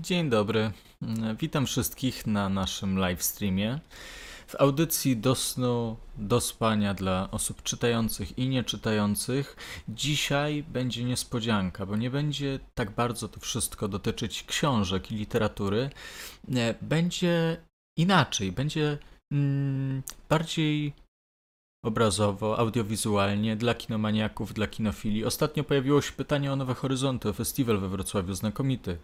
Dzień dobry. Mm, Witam wszystkich na naszym live streamie. W audycji do snu, do spania dla osób czytających i nieczytających dzisiaj będzie niespodzianka, bo nie będzie tak bardzo to wszystko dotyczyć książek i literatury. Nie, Będzie inaczej, będzie mm, bardziej obrazowo, audiowizualnie, dla kinomaniaków, dla kinofili. Ostatnio pojawiło się pytanie o Nowe Horyzonty, o festiwal we Wrocławiu, znakomity,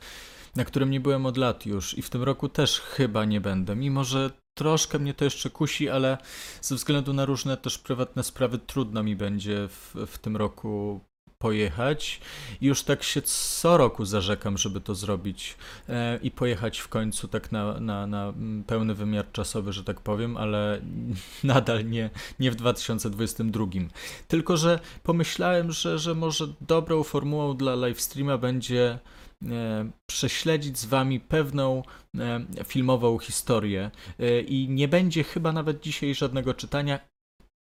na którym nie byłem od lat już i w tym roku też chyba nie będę, mimo że troszkę mnie to jeszcze kusi, ale ze względu na różne też prywatne sprawy trudno mi będzie w, w tym roku pojechać. Już tak się co roku zarzekam, żeby to zrobić e, i pojechać w końcu tak na, na, na pełny wymiar czasowy, że tak powiem, ale nadal nie, nie w 2022. Tylko, że pomyślałem, że, że może dobrą formułą dla livestreama będzie prześledzić z wami pewną e, filmową historię e, i nie będzie chyba nawet dzisiaj żadnego czytania.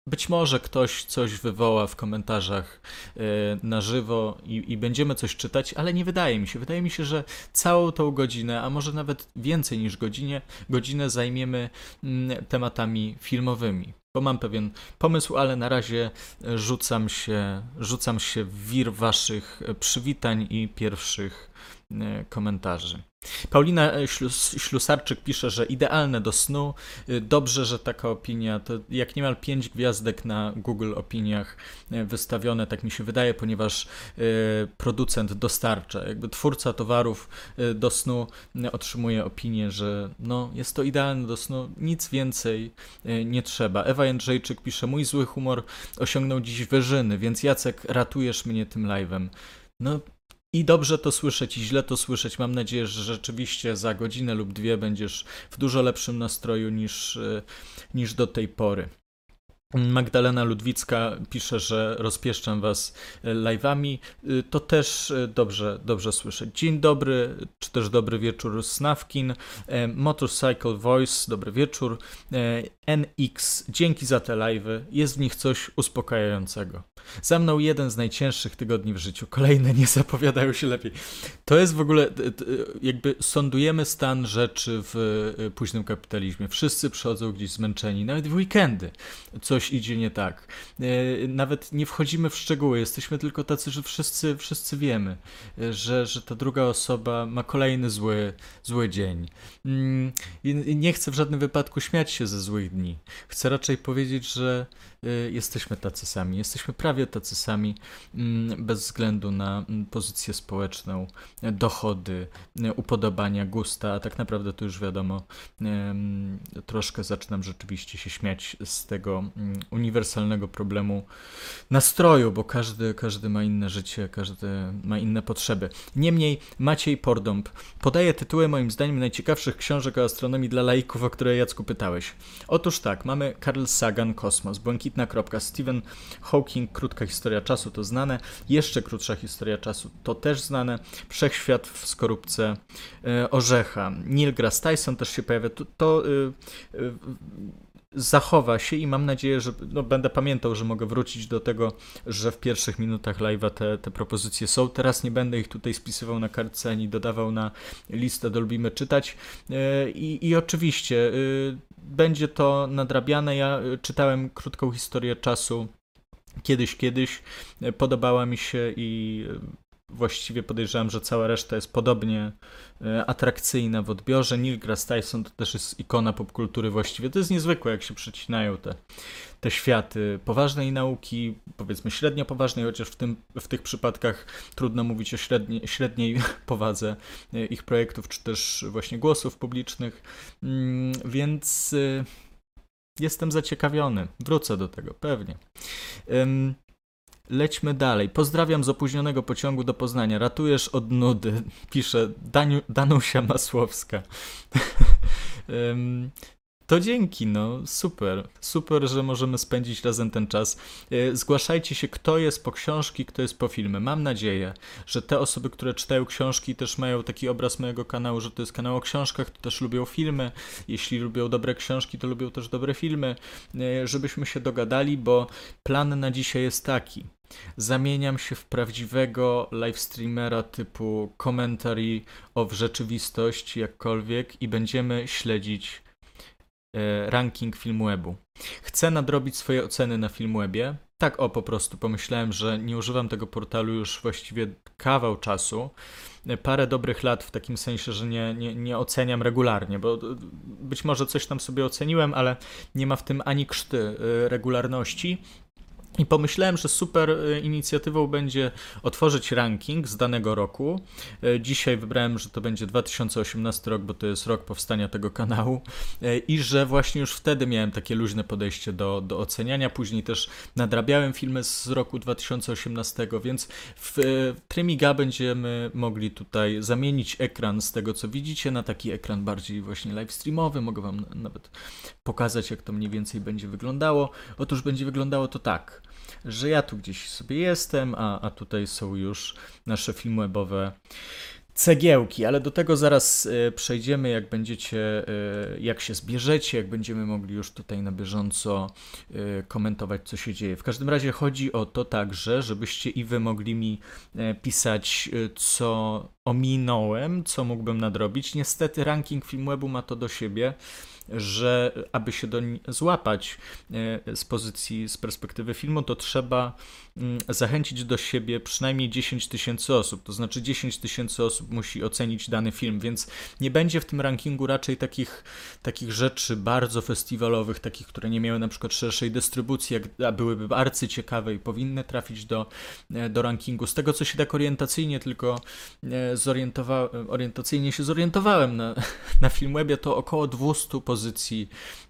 Być może ktoś coś wywoła w komentarzach e, na żywo i, i będziemy coś czytać, ale nie wydaje mi się. Wydaje mi się, że całą tą godzinę, a może nawet więcej niż godzinie, godzinę zajmiemy mm, tematami filmowymi. Bo mam pewien pomysł, ale na razie e, rzucam się, rzucam się w wir waszych e, przywitań i pierwszych komentarzy. Paulina e, Ślus- Ślusarczyk pisze, że idealne do snu. Y, Dobrze, że taka opinia, to jak niemal 5 gwiazdek na Google opiniach e, wystawione, tak mi się wydaje, ponieważ e, producent dostarcza, jakby twórca towarów e, do snu e, otrzymuje opinię, że no, jest to idealne do snu, nic więcej e, nie trzeba. Ewa Jędrzejczyk pisze, mój zły humor osiągnął dziś wyżyny, więc Jacek, ratujesz mnie tym live'em. No, i dobrze to słyszeć, i źle to słyszeć. Mam nadzieję, że rzeczywiście za godzinę lub dwie będziesz w dużo lepszym nastroju niż, e, niż do tej pory. Magdalena Ludwicka pisze, że rozpieszczam Was e, live'ami. Y, To też dobrze, dobrze słyszeć. Dzień dobry, czy też dobry wieczór Snawkin. Motorcycle Voice, dobry wieczór. NX, dzięki za te live'y. Jest w nich coś uspokajającego. Za mną jeden z najcięższych tygodni w życiu. Kolejne nie zapowiadają się lepiej. To jest w ogóle, jakby sądujemy stan rzeczy w e, późnym kapitalizmie. Wszyscy przychodzą gdzieś zmęczeni, nawet w weekendy coś idzie nie tak. E, Nawet nie wchodzimy w szczegóły, jesteśmy tylko tacy, że wszyscy, wszyscy wiemy, e, że, że ta druga osoba ma kolejny zły, zły dzień. Mm, i- Nie chcę w żadnym wypadku śmiać się ze złych dni. Chcę raczej powiedzieć, że jesteśmy tacy sami. Jesteśmy prawie tacy sami, mm, bez względu na mm, pozycję społeczną, dochody, e, upodobania, gusta, a tak naprawdę to już wiadomo, troszkę zaczynam rzeczywiście się śmiać z tego mm, uniwersalnego problemu nastroju, bo każdy, każdy ma inne życie, każdy ma inne potrzeby. Niemniej Maciej Pordąb podaje tytuły moim zdaniem najciekawszych książek o astronomii dla laików, o które Jacku pytałeś. Otóż tak, mamy Carl Sagan, Kosmos, Błękitna Kropka, Stephen Hawking, Krótka Historia Czasu, to znane, jeszcze Krótsza Historia Czasu, to też znane, Wszechświat w skorupce e, Orzecha, Neil deGrasse Tyson też się pojawia, to, to y, y, zachowa się i mam nadzieję, że no, będę pamiętał, że mogę wrócić do tego, że w pierwszych minutach live'a te, te propozycje są. Teraz nie będę ich tutaj spisywał na kartce ani dodawał na listę do lubimy czytać. E, I, oczywiście będzie to nadrabiane. Ja y, czytałem krótką historię czasu kiedyś, kiedyś. E, Podobała mi się i y, właściwie podejrzewam, że cała reszta jest podobnie e, atrakcyjna w odbiorze. Neil deGrasse Tyson to też jest ikona popkultury właściwie. To jest niezwykłe, jak się przecinają te, te światy poważnej nauki, powiedzmy średnio poważnej, chociaż w, tym, w tych przypadkach trudno mówić o średniej, średniej powadze e, ich projektów, czy też właśnie głosów publicznych. Mm, Więc y, jestem zaciekawiony. Wrócę do tego, pewnie. Lećmy dalej. Pozdrawiam z opóźnionego pociągu do Poznania. Ratujesz od nudy, pisze Daniu, Danusia Masłowska. To dzięki, no super. Super, że możemy spędzić razem ten czas. E, zgłaszajcie się, kto jest po książki, kto jest po filmy. Mam nadzieję, że te osoby, które czytają książki, też mają taki obraz mojego kanału, że to jest kanał o książkach, to też lubią filmy. Jeśli lubią dobre książki, to lubią też dobre filmy. E, żebyśmy się dogadali, bo plan na dzisiaj jest taki. Zamieniam się w prawdziwego livestreamera typu commentary of rzeczywistość, jakkolwiek, i będziemy śledzić ranking Filmwebu. Chcę nadrobić swoje oceny na Filmwebie. Tak o, po prostu pomyślałem, że nie używam tego portalu już właściwie kawał czasu. E, Parę dobrych lat w takim sensie, że nie, nie, nie oceniam regularnie, bo e, być może coś tam sobie oceniłem, ale nie ma w tym ani krzty e, regularności. I pomyślałem, że super e, inicjatywą będzie otworzyć ranking z danego roku. E, Dzisiaj wybrałem, że to będzie 2018 rok, bo to jest rok powstania tego kanału e, i że właśnie już wtedy miałem takie luźne podejście do, do oceniania. Później też nadrabiałem filmy z roku 2018, więc w Trymiga będziemy mogli tutaj zamienić ekran z tego, co widzicie, na taki ekran bardziej właśnie live streamowy. Mogę wam nawet pokazać, jak to mniej więcej będzie wyglądało. Otóż będzie wyglądało to tak że ja tu gdzieś sobie jestem, a, a tutaj są już nasze filmwebowe cegiełki, ale do tego zaraz e, przejdziemy, jak będziecie, e, jak się zbierzecie, jak będziemy mogli już tutaj na bieżąco e, komentować, co się dzieje. W każdym razie chodzi o to także, żebyście i wy mogli mi pisać, co ominąłem, co mógłbym nadrobić. Niestety ranking Filmwebu ma to do siebie, że aby się do złapać e, z pozycji, z perspektywy filmu, to trzeba mm, zachęcić do siebie przynajmniej 10 tysięcy osób. To znaczy 10 tysięcy osób musi ocenić dany film, więc nie będzie w tym rankingu raczej takich, takich rzeczy bardzo festiwalowych, takich, które nie miały na przykład szerszej dystrybucji, a byłyby arcyciekawe i powinny trafić do, e, do rankingu. Z tego, co się tak orientacyjnie tylko e, zorientowałem, orientacyjnie się zorientowałem na, na Filmwebie, to około 200 pozycji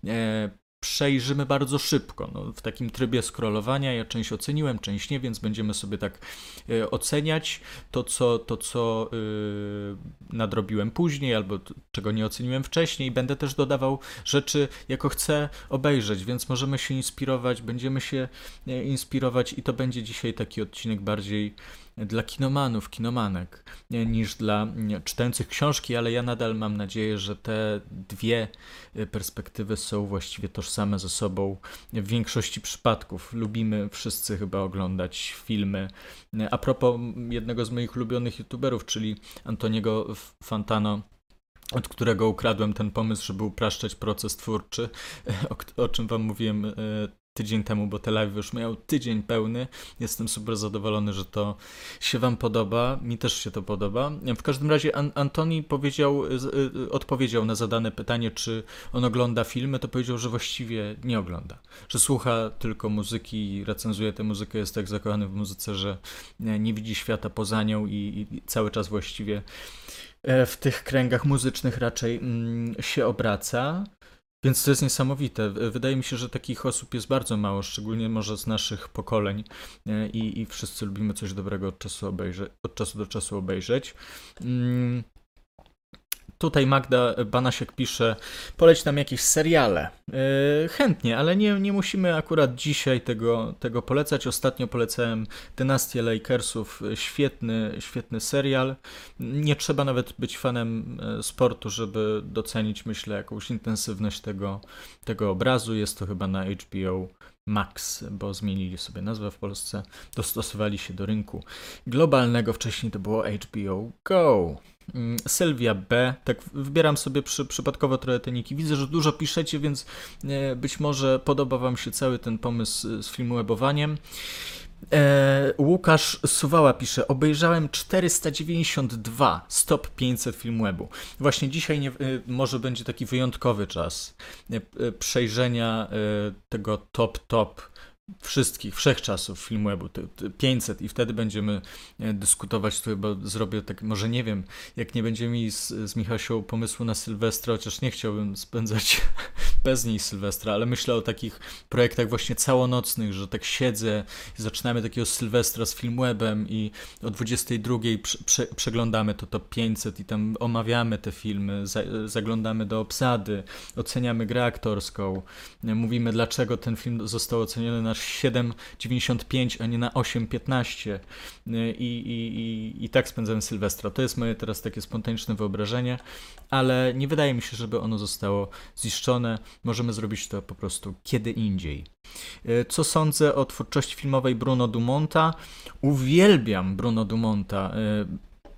e, przejrzymy bardzo szybko, no, w takim trybie scrollowania. Ja część oceniłem, część nie, więc będziemy sobie tak e, oceniać to, co, to, co e, nadrobiłem później, albo czego nie oceniłem wcześniej. Będę też dodawał rzeczy, jako chcę obejrzeć, więc możemy się inspirować, będziemy się inspirować i to będzie dzisiaj taki odcinek bardziej dla kinomanów, kinomanek, nie, niż dla nie, czytających książki, ale ja nadal mam nadzieję, że te dwie y, perspektywy są właściwie tożsame ze sobą w większości przypadków. Lubimy wszyscy chyba oglądać filmy. A propos jednego z moich ulubionych youtuberów, czyli Antoniego Fantano, od którego ukradłem ten pomysł, żeby upraszczać proces twórczy, o, o czym wam mówiłem e, tydzień temu, bo te live już miał tydzień pełny. Jestem super zadowolony, że to się wam podoba. Mi też się to podoba. W każdym razie An- Antoni powiedział, z- y, odpowiedział na zadane pytanie, czy on ogląda filmy, to powiedział, że właściwie nie ogląda. Że słucha tylko muzyki recenzuje tę muzykę, jest tak zakochany w muzyce, że nie, nie widzi świata poza nią i, i cały czas właściwie e, w tych kręgach muzycznych raczej mm, się obraca. Więc to jest niesamowite. Wydaje mi się, że takich osób jest bardzo mało, szczególnie może z naszych pokoleń e, i, i wszyscy lubimy coś dobrego od czasu, obejrze- od czasu do czasu obejrzeć. Mm. Tutaj Magda Banasiek pisze, poleć nam jakieś seriale. E, chętnie, ale nie, nie musimy akurat dzisiaj tego, tego polecać. Ostatnio polecałem Dynastię Lakersów, świetny, świetny serial. Nie trzeba nawet być fanem e, sportu, żeby docenić, myślę, jakąś intensywność tego, tego obrazu. Jest to chyba na HBO Max, bo zmienili sobie nazwę w Polsce, dostosowali się do rynku globalnego. Wcześniej to było HBO Go. Mm, Sylwia B. Tak wybieram sobie przy, przypadkowo trochę te niki. Widzę, że dużo piszecie, więc e, być może podoba Wam się cały ten pomysł e, z filmwebowaniem. E, Łukasz Suwała pisze, obejrzałem 492 stop 500 Filmwebu. Właśnie dzisiaj nie, może będzie taki wyjątkowy czas przejrzenia tego top top wszystkich, wszechczasów Filmwebu, te- te 500 i wtedy będziemy e, dyskutować tu chyba zrobię tak, może nie wiem, jak nie będziemy mieli z, z Michasią pomysłu na Sylwestra, chociaż nie chciałbym spędzać bez niej Sylwestra, ale myślę o takich projektach właśnie całonocnych, że tak siedzę i zaczynamy takiego Sylwestra z Filmwebem i o 22 prze, prze, przeglądamy to top 500 i tam omawiamy te filmy, za, zaglądamy do obsady, oceniamy grę aktorską, mówimy dlaczego ten film został oceniony na 7,95, a nie na 8,15 i, i, i, i tak spędzamy Sylwestra. To jest moje teraz takie spontaniczne wyobrażenie, ale nie wydaje mi się, żeby ono zostało ziszczone. Możemy zrobić to po prostu kiedy indziej. E, Co sądzę o twórczości filmowej Bruno Dumonta? Uwielbiam Bruno Dumonta. e,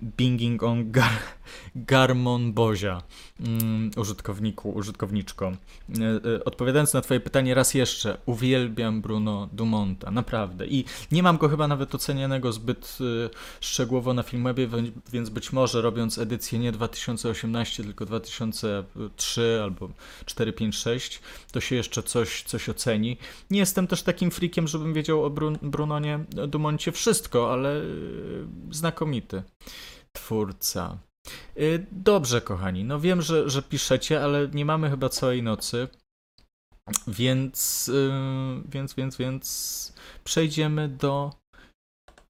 Binging on Gar Garmon Bozia, mm, użytkowniku, użytkowniczko. E, e, Odpowiadając na Twoje pytanie raz jeszcze, uwielbiam Bruno Dumonta, naprawdę. I nie mam go chyba nawet ocenianego zbyt e, szczegółowo na Filmwebie, wę- więc być może robiąc edycję nie 2018, tylko 2003 albo 456, to się jeszcze coś, coś oceni. Nie jestem też takim freakiem, żebym wiedział o Brun Brunonie Dumoncie wszystko, ale znakomity twórca. Y, Dobrze, kochani. No wiem, że, że piszecie, ale nie mamy chyba całej nocy. Więc, y, więc, więc, więc przejdziemy do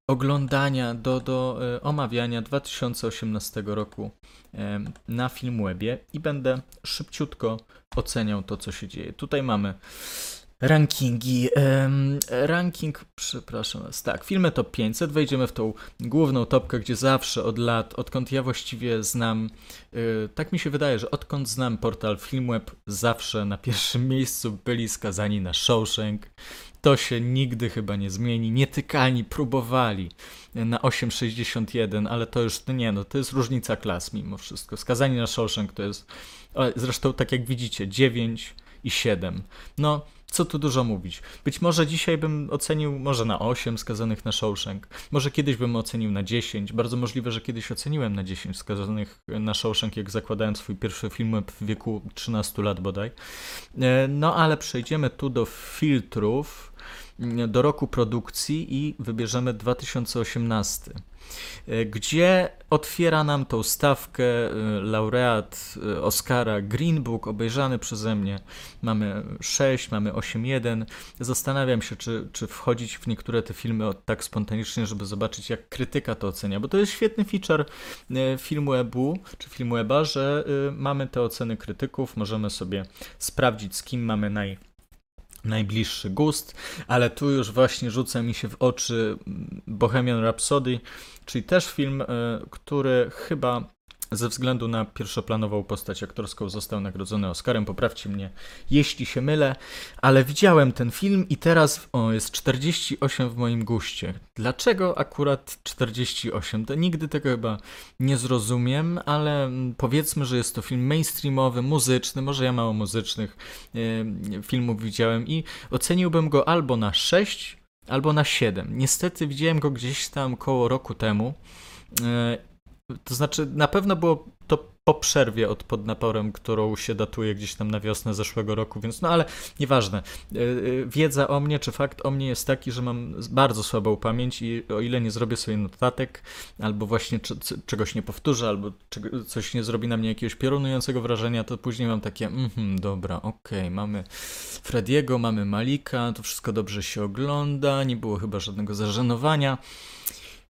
oglądania, do, do y, omawiania 2018 roku na Filmwebie i będę szybciutko oceniał to, co się dzieje. Tutaj mamy rankingi. ranking, przepraszam tak, filmy top 500. Wejdziemy w tą główną topkę, gdzie zawsze od lat, odkąd ja właściwie znam, y, tak mi się wydaje, że odkąd znam portal Filmweb, zawsze na pierwszym miejscu byli skazani na Shawshank. To się nigdy chyba nie zmieni. Nietykalni próbowali na 8,61, ale to już, no nie no, to jest różnica klas mimo wszystko. Skazani na Shawshank to jest, zresztą tak jak widzicie, 9 i 7. No, co tu dużo mówić. Być może dzisiaj bym ocenił może na 8 skazanych na Shawshank. Może kiedyś bym ocenił na 10. Bardzo możliwe, że kiedyś oceniłem na 10 skazanych na Shawshank, jak zakładałem swój pierwszy film w wieku 13 lat bodaj. E, No ale przejdziemy tu do filtrów, mm, do roku produkcji i wybierzemy 2018 e, gdzie otwiera nam tą stawkę e, laureat e, Oscara Green Book, obejrzany przeze mnie. Mamy 6, mamy 8.1. Zastanawiam się, czy, czy wchodzić w niektóre te filmy tak spontanicznie, żeby zobaczyć, jak krytyka to ocenia, bo to jest świetny feature e, Filmwebu, czy Filmweba, że e, mamy te oceny krytyków, możemy sobie sprawdzić, z kim mamy naj najbliższy gust, ale tu już właśnie rzuca mi się w oczy Bohemian Rhapsody, czyli też film, e, który chyba ze względu na pierwszoplanową postać aktorską został nagrodzony Oscarem. Poprawcie mnie, jeśli się mylę, ale widziałem ten film i teraz o, jest 48 w moim guście. Dlaczego akurat 48? To nigdy tego chyba nie zrozumiem, ale mm, powiedzmy, że jest to film mainstreamowy, muzyczny, może ja mało muzycznych e, filmów widziałem i oceniłbym go albo na 6, albo na 7. Niestety widziałem go gdzieś tam koło roku temu. E, To znaczy, na pewno było to po przerwie od pod naporem, którą się datuje gdzieś tam na wiosnę zeszłego roku, więc no ale nieważne. E, e, Wiedza o mnie, czy fakt o mnie jest taki, że mam bardzo słabą pamięć i o ile nie zrobię sobie notatek, albo właśnie czegoś nie powtórzę, albo coś nie zrobi na mnie jakiegoś piorunującego wrażenia, to później mam takie, mhm, dobra, okej, mamy Frediego, mamy Malika, to wszystko dobrze się ogląda, nie było chyba żadnego zażenowania.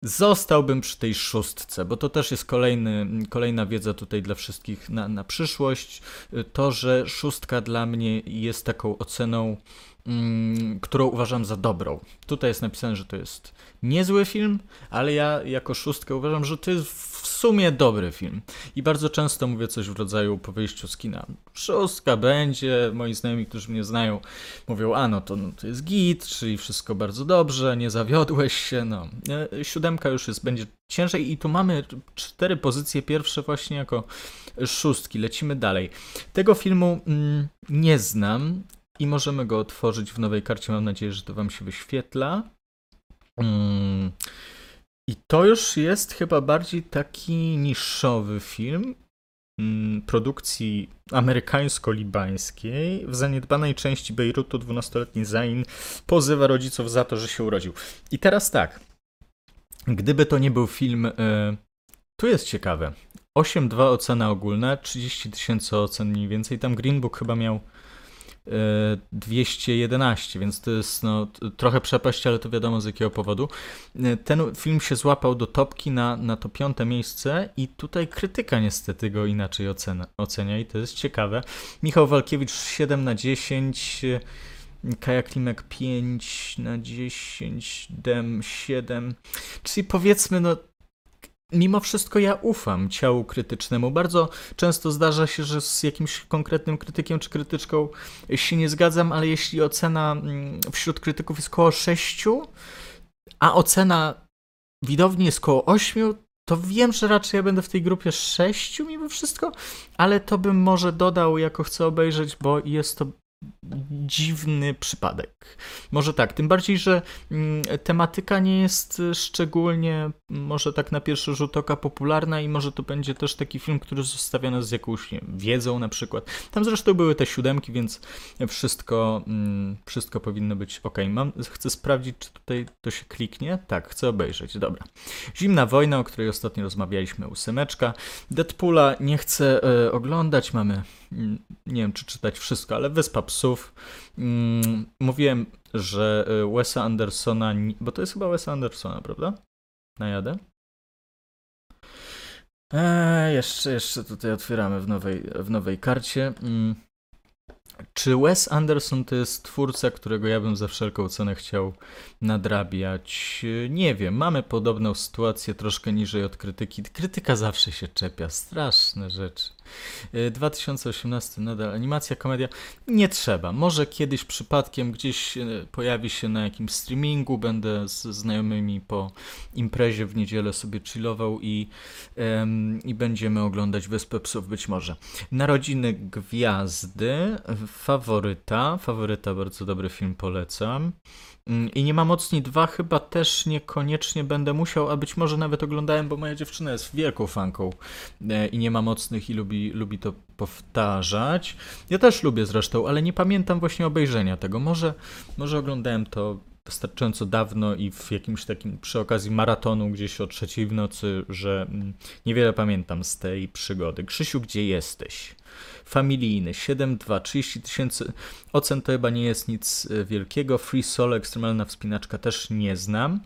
Zostałbym przy tej szóstce, bo to też jest kolejny, kolejna wiedza tutaj dla wszystkich na, na przyszłość. To, że szóstka dla mnie jest taką oceną, mm, którą uważam za dobrą. Tutaj jest napisane, że to jest niezły film, ale ja jako szóstkę uważam, że to jest w sumie dobry film. I bardzo często mówię coś w rodzaju po wyjściu z kina. Szóstka będzie, moi znajomi, którzy mnie znają, mówią, a no to, no to jest git, czyli wszystko bardzo dobrze, nie zawiodłeś się, no. E, Siódemka już jest, będzie ciężej i tu mamy cztery pozycje pierwsze właśnie jako szóstki. Lecimy dalej. Tego filmu mm, nie znam i możemy go otworzyć w nowej karcie. Mam nadzieję, że to wam się wyświetla. Mm. I to już jest chyba bardziej taki niszowy film mm, produkcji amerykańsko-libańskiej. W zaniedbanej części Bejrutu 12-letni Zain pozywa rodziców za to, że się urodził. I teraz tak. Gdyby to nie był film. E, tu jest ciekawe. 8,2 ocena ogólna, 30 tysięcy ocen mniej więcej. Tam Green Book chyba miał 211, więc to jest no, trochę przepaść, ale to wiadomo z jakiego powodu. E, Ten film się złapał do topki na, na to piąte miejsce i tutaj krytyka niestety go inaczej ocena, ocenia i to jest ciekawe. Michał Walkiewicz 7 na 10, e, Kaja Klimek 5 na 10, Dem 7, czyli powiedzmy no mimo wszystko ja ufam ciału krytycznemu. Bardzo często zdarza się, że z jakimś konkretnym krytykiem czy krytyczką się nie zgadzam, ale jeśli ocena mm, wśród krytyków jest koło 6, a ocena widowni jest koło 8, to wiem, że raczej ja będę w tej grupie 6 mimo wszystko, ale to bym może dodał jako chcę obejrzeć, bo jest to dziwny przypadek. Może tak, tym bardziej, że mm, tematyka nie jest y, szczególnie, może tak na pierwszy rzut oka popularna i może to będzie też taki film, który zostawia nas z jakąś nie wiedzą na przykład. Tam zresztą były te siódemki, więc wszystko, mm, wszystko powinno być ok. Mam, chcę sprawdzić, czy tutaj to się kliknie. Tak, chcę obejrzeć, dobra. Zimna wojna, o której ostatnio rozmawialiśmy, ósemeczka. Deadpoola nie chcę e, oglądać, mamy, mm, nie wiem czy czytać wszystko, ale Wyspa Psów. Mm, mówiłem, że e, Wesa Andersona, bo to jest chyba Wesa Andersona, prawda? Najadę. Eee, jeszcze, jeszcze tutaj otwieramy w nowej, w nowej karcie. Mm. Czy Wes Anderson to jest twórca, którego ja bym za wszelką cenę chciał nadrabiać? Nie wiem. Mamy podobną sytuację troszkę niżej od krytyki. Krytyka zawsze się czepia. Straszne rzeczy. E, 2018 nadal animacja, komedia. Nie trzeba. Może kiedyś przypadkiem gdzieś e, pojawi się na jakimś streamingu. Będę z znajomymi po imprezie w niedzielę sobie chillował i, em, i będziemy oglądać Wyspę Psów być może. Narodziny Gwiazdy, faworyta. Faworyta, bardzo dobry film, polecam. Mm, I nie ma mocni dwa, chyba też niekoniecznie będę musiał, a być może nawet oglądałem, bo moja dziewczyna jest wielką fanką e, i nie ma mocnych i lubi, lubi to powtarzać. Ja też lubię zresztą, ale nie pamiętam właśnie obejrzenia tego. Może, może oglądałem to wystarczająco dawno i w jakimś takim przy okazji maratonu gdzieś o trzeciej w nocy, że mm, niewiele pamiętam z tej przygody. Krzysiu, gdzie jesteś? Familijny, 7.2, 30 tysięcy ocen to chyba nie jest nic e, wielkiego. Free Solo, ekstremalna wspinaczka też nie znam.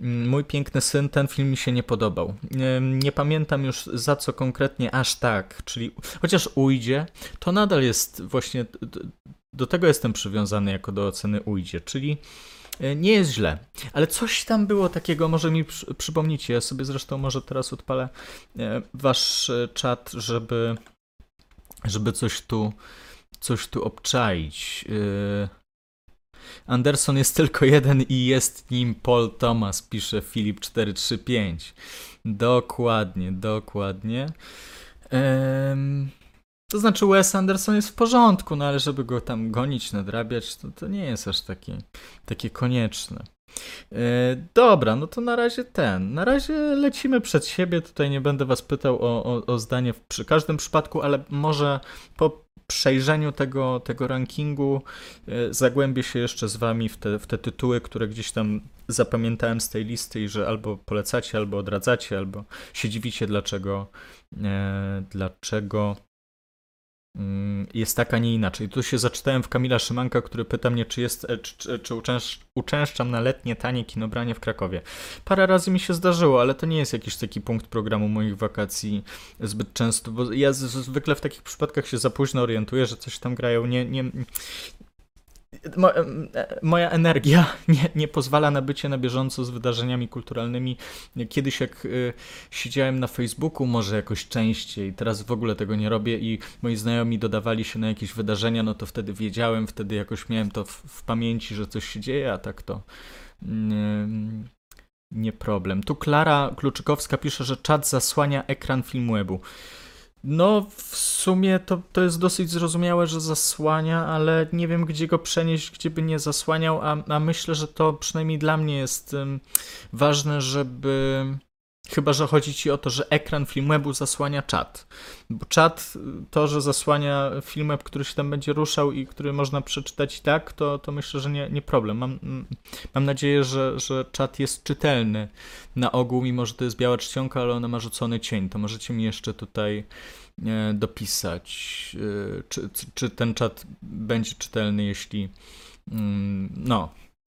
Mm, Mój piękny syn, ten film mi się nie podobał. Nie pamiętam już za co konkretnie aż tak, czyli chociaż ujdzie, to nadal jest właśnie do tego jestem przywiązany jako do oceny ujdzie, czyli nie jest źle, ale coś tam było takiego, może mi przy, przypomnicie, ja sobie zresztą może teraz odpalę e, wasz e, czat, żeby, żeby coś tu coś tu obczaić. E, Anderson jest tylko jeden i jest nim Paul Thomas, pisze Filip 435. Dokładnie, dokładnie. To znaczy Wes Anderson jest w porządku, no ale żeby go tam gonić, nadrabiać, to, to nie jest aż takie, takie konieczne. E, dobra, no to na razie ten. Na razie lecimy przed siebie. Tutaj nie będę was pytał o, o, o zdanie w, przy każdym przypadku, ale może po przejrzeniu tego, tego rankingu e, zagłębię się jeszcze z wami w te, w te tytuły, które gdzieś tam zapamiętałem z tej listy i że albo polecacie, albo odradzacie, albo się dziwicie, dlaczego, e, dlaczego jest tak, a nie inaczej. Tu się zaczytałem w Kamila Szymanka, który pyta mnie, czy, jest, e, czy, czy, uczęsz, uczęszczam na letnie, tanie kinobranie w Krakowie. Parę razy mi się zdarzyło, ale to nie jest jakiś taki punkt programu moich wakacji zbyt często, bo ja zwykle w takich przypadkach się za późno orientuję, że coś tam grają. Nie, nie, Mo, e, moja energia nie, nie pozwala na bycie na bieżąco z wydarzeniami kulturalnymi. Kiedyś jak y, siedziałem na Facebooku, może jakoś częściej, teraz w ogóle tego nie robię i moi znajomi dodawali się na jakieś wydarzenia, no to wtedy wiedziałem, wtedy jakoś miałem to w, w pamięci, że coś się dzieje, a tak to mm, nie problem. Tu Klara Kluczykowska pisze, że czat zasłania ekran Filmwebu. No, w sumie to, to jest dosyć zrozumiałe, że zasłania, ale nie wiem, gdzie go przenieść, gdzie by nie zasłaniał, a, a myślę, że to przynajmniej dla mnie jest ym, ważne, żeby Chyba, że chodzi ci o to, że ekran Filmwebu zasłania czat. Bo czat, to, że zasłania Filmweb, który się tam będzie ruszał i który można przeczytać i tak, to, to myślę, że nie, nie problem. Mam, mam nadzieję, że, że czat jest czytelny na ogół, mimo że to jest biała czcionka, ale ona ma rzucony cień. To możecie mi jeszcze tutaj e, dopisać, e, czy, czy ten czat będzie czytelny, jeśli mm, no,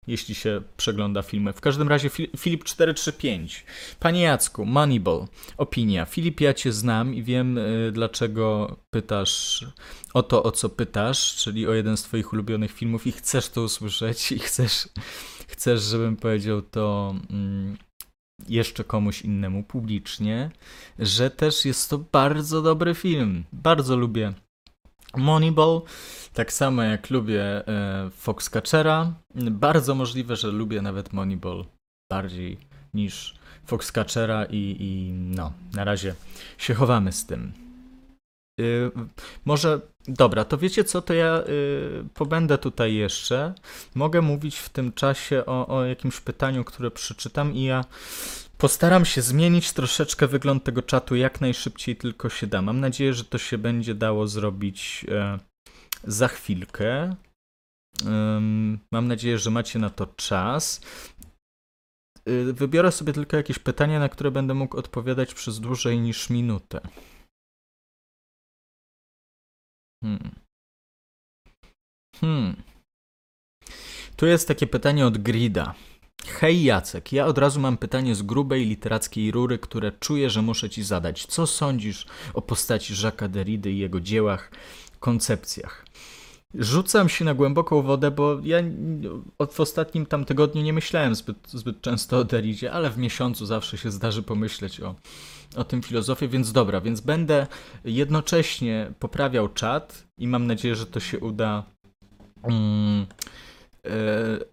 jeśli się przegląda filmy. W każdym razie Filip 435. Panie Jacku, Moneyball, opinia. Filip, ja cię znam i wiem, y, dlaczego pytasz o to, o co pytasz, czyli o jeden z twoich ulubionych filmów i chcesz to usłyszeć i chcesz, chcesz żebym powiedział to mm, jeszcze komuś innemu publicznie, że też jest to bardzo dobry film. Bardzo lubię Moneyball, tak samo jak lubię e, Foxcatchera. Bardzo możliwe, że lubię nawet Moneyball bardziej niż Foxcatchera i, i no, na razie się chowamy z tym. Yy, może, dobra, to wiecie co, to ja yy, pobędę tutaj jeszcze. Mogę mówić w tym czasie o, o jakimś pytaniu, które przeczytam i ja Postaram się zmienić troszeczkę wygląd tego czatu jak najszybciej tylko się da. Mam nadzieję, że to się będzie dało zrobić e, za chwilkę. Mam nadzieję, że macie na to czas. E, wybiorę sobie tylko jakieś pytania, na które będę mógł odpowiadać przez dłużej niż minutę. Hmm. Hmm. Tu jest takie pytanie od Grida. Hej Jacek, ja od razu mam pytanie z grubej literackiej rury, które czuję, że muszę ci zadać. Co sądzisz o postaci Jacques'a Derrida i jego dziełach, koncepcjach? Rzucam się na głęboką wodę, bo ja w ostatnim tam tygodniu nie myślałem zbyt, zbyt często o Derridzie, ale w miesiącu zawsze się zdarzy pomyśleć o, o tym filozofie, więc dobra, więc będę jednocześnie poprawiał czat i mam nadzieję, że to się uda. Mm,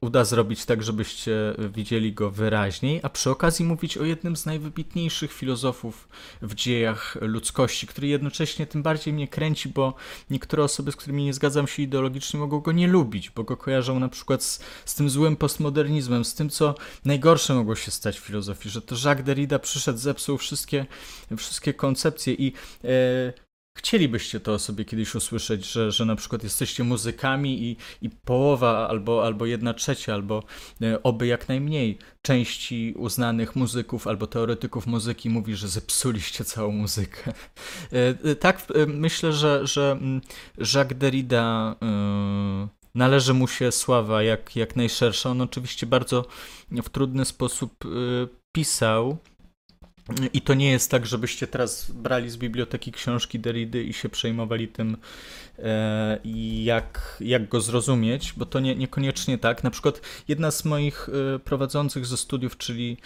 uda zrobić tak, żebyście widzieli go wyraźniej, a przy okazji mówić o jednym z najwybitniejszych filozofów w dziejach ludzkości, który jednocześnie tym bardziej mnie kręci, bo niektóre osoby, z którymi nie zgadzam się ideologicznie, mogą go nie lubić, bo go kojarzą na przykład z, z tym złym postmodernizmem, z tym, co najgorsze mogło się stać w filozofii, że to Jacques Derrida przyszedł, zepsuł wszystkie, wszystkie koncepcje i e, Chcielibyście to sobie kiedyś usłyszeć, że, że na przykład jesteście muzykami i, i połowa albo, albo jedna trzecia, albo e, oby jak najmniej części uznanych muzyków albo teoretyków muzyki mówi, że zepsuliście całą muzykę. E, e, tak, myślę, że, że mm, Jacques Derrida należy mu się sława jak, jak najszersza. On oczywiście bardzo w trudny sposób pisał i to nie jest tak, żebyście teraz brali z biblioteki książki Derridy i się przejmowali tym, e, jak, jak go zrozumieć, bo to nie, niekoniecznie tak. Na przykład jedna z moich e, prowadzących ze studiów, czyli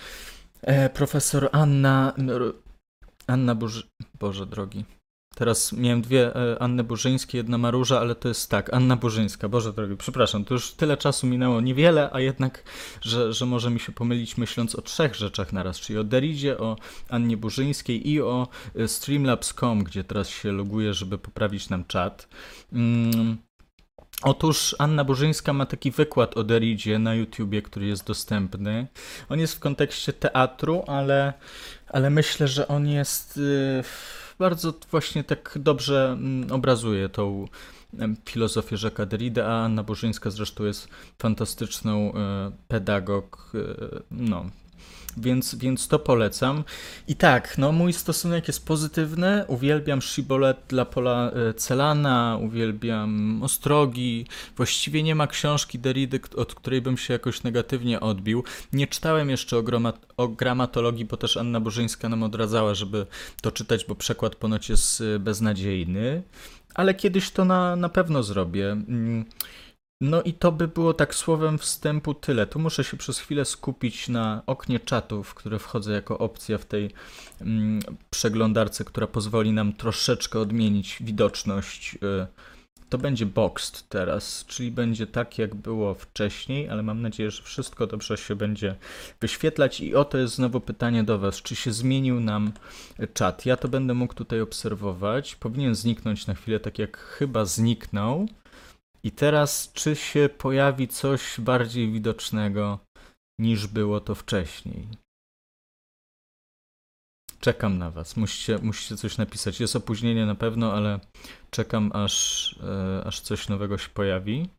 e, profesor Anna, Anna Boże, Boże drogi, Teraz miałem dwie e, Anny Burzyńskie, jedna Maróża, ale to jest tak, Anna Burzyńska, Boże drogi, przepraszam, to już tyle czasu minęło, niewiele, a jednak, że, że może mi się pomylić myśląc o trzech rzeczach naraz, czyli o Deridzie, o Annie Burzyńskiej i o e, Streamlabs.com, gdzie teraz się loguję, żeby poprawić nam czat. Mm. Otóż Anna Burzyńska ma taki wykład o Deridzie na YouTubie, który jest dostępny. On jest w kontekście teatru, ale, ale myślę, że on jest... Yy bardzo właśnie tak dobrze mm, obrazuje tą filozofię Jacques'a Derrida, a Anna Burzyńska zresztą jest fantastyczną e, pedagog, e, no, więc, więc to polecam. I tak, no mój stosunek jest pozytywny. Uwielbiam Shibboleth dla Pola e, Celana, uwielbiam Ostrogi. Właściwie nie ma książki Derrida, od której bym się jakoś negatywnie odbił. Nie czytałem jeszcze o, o gramatologii, bo też Anna Bożyńska nam odradzała, żeby to czytać, bo przekład ponoć jest e, beznadziejny. Ale kiedyś to na, na pewno zrobię. No i to by było tak słowem wstępu tyle. Tu muszę się przez chwilę skupić na oknie czatów, które wchodzę jako opcja w tej mm, przeglądarce, która pozwoli nam troszeczkę odmienić widoczność. Y, to będzie boxed teraz, czyli będzie tak jak było wcześniej, ale mam nadzieję, że wszystko dobrze się będzie wyświetlać. I oto jest znowu pytanie do Was, czy się zmienił nam czat? Ja to będę mógł tutaj obserwować. Powinien zniknąć na chwilę, tak jak chyba zniknął. I teraz, czy się pojawi coś bardziej widocznego niż było to wcześniej? Czekam na was. Musicie, musicie coś napisać. Jest opóźnienie na pewno, ale czekam aż, e, aż coś nowego się pojawi.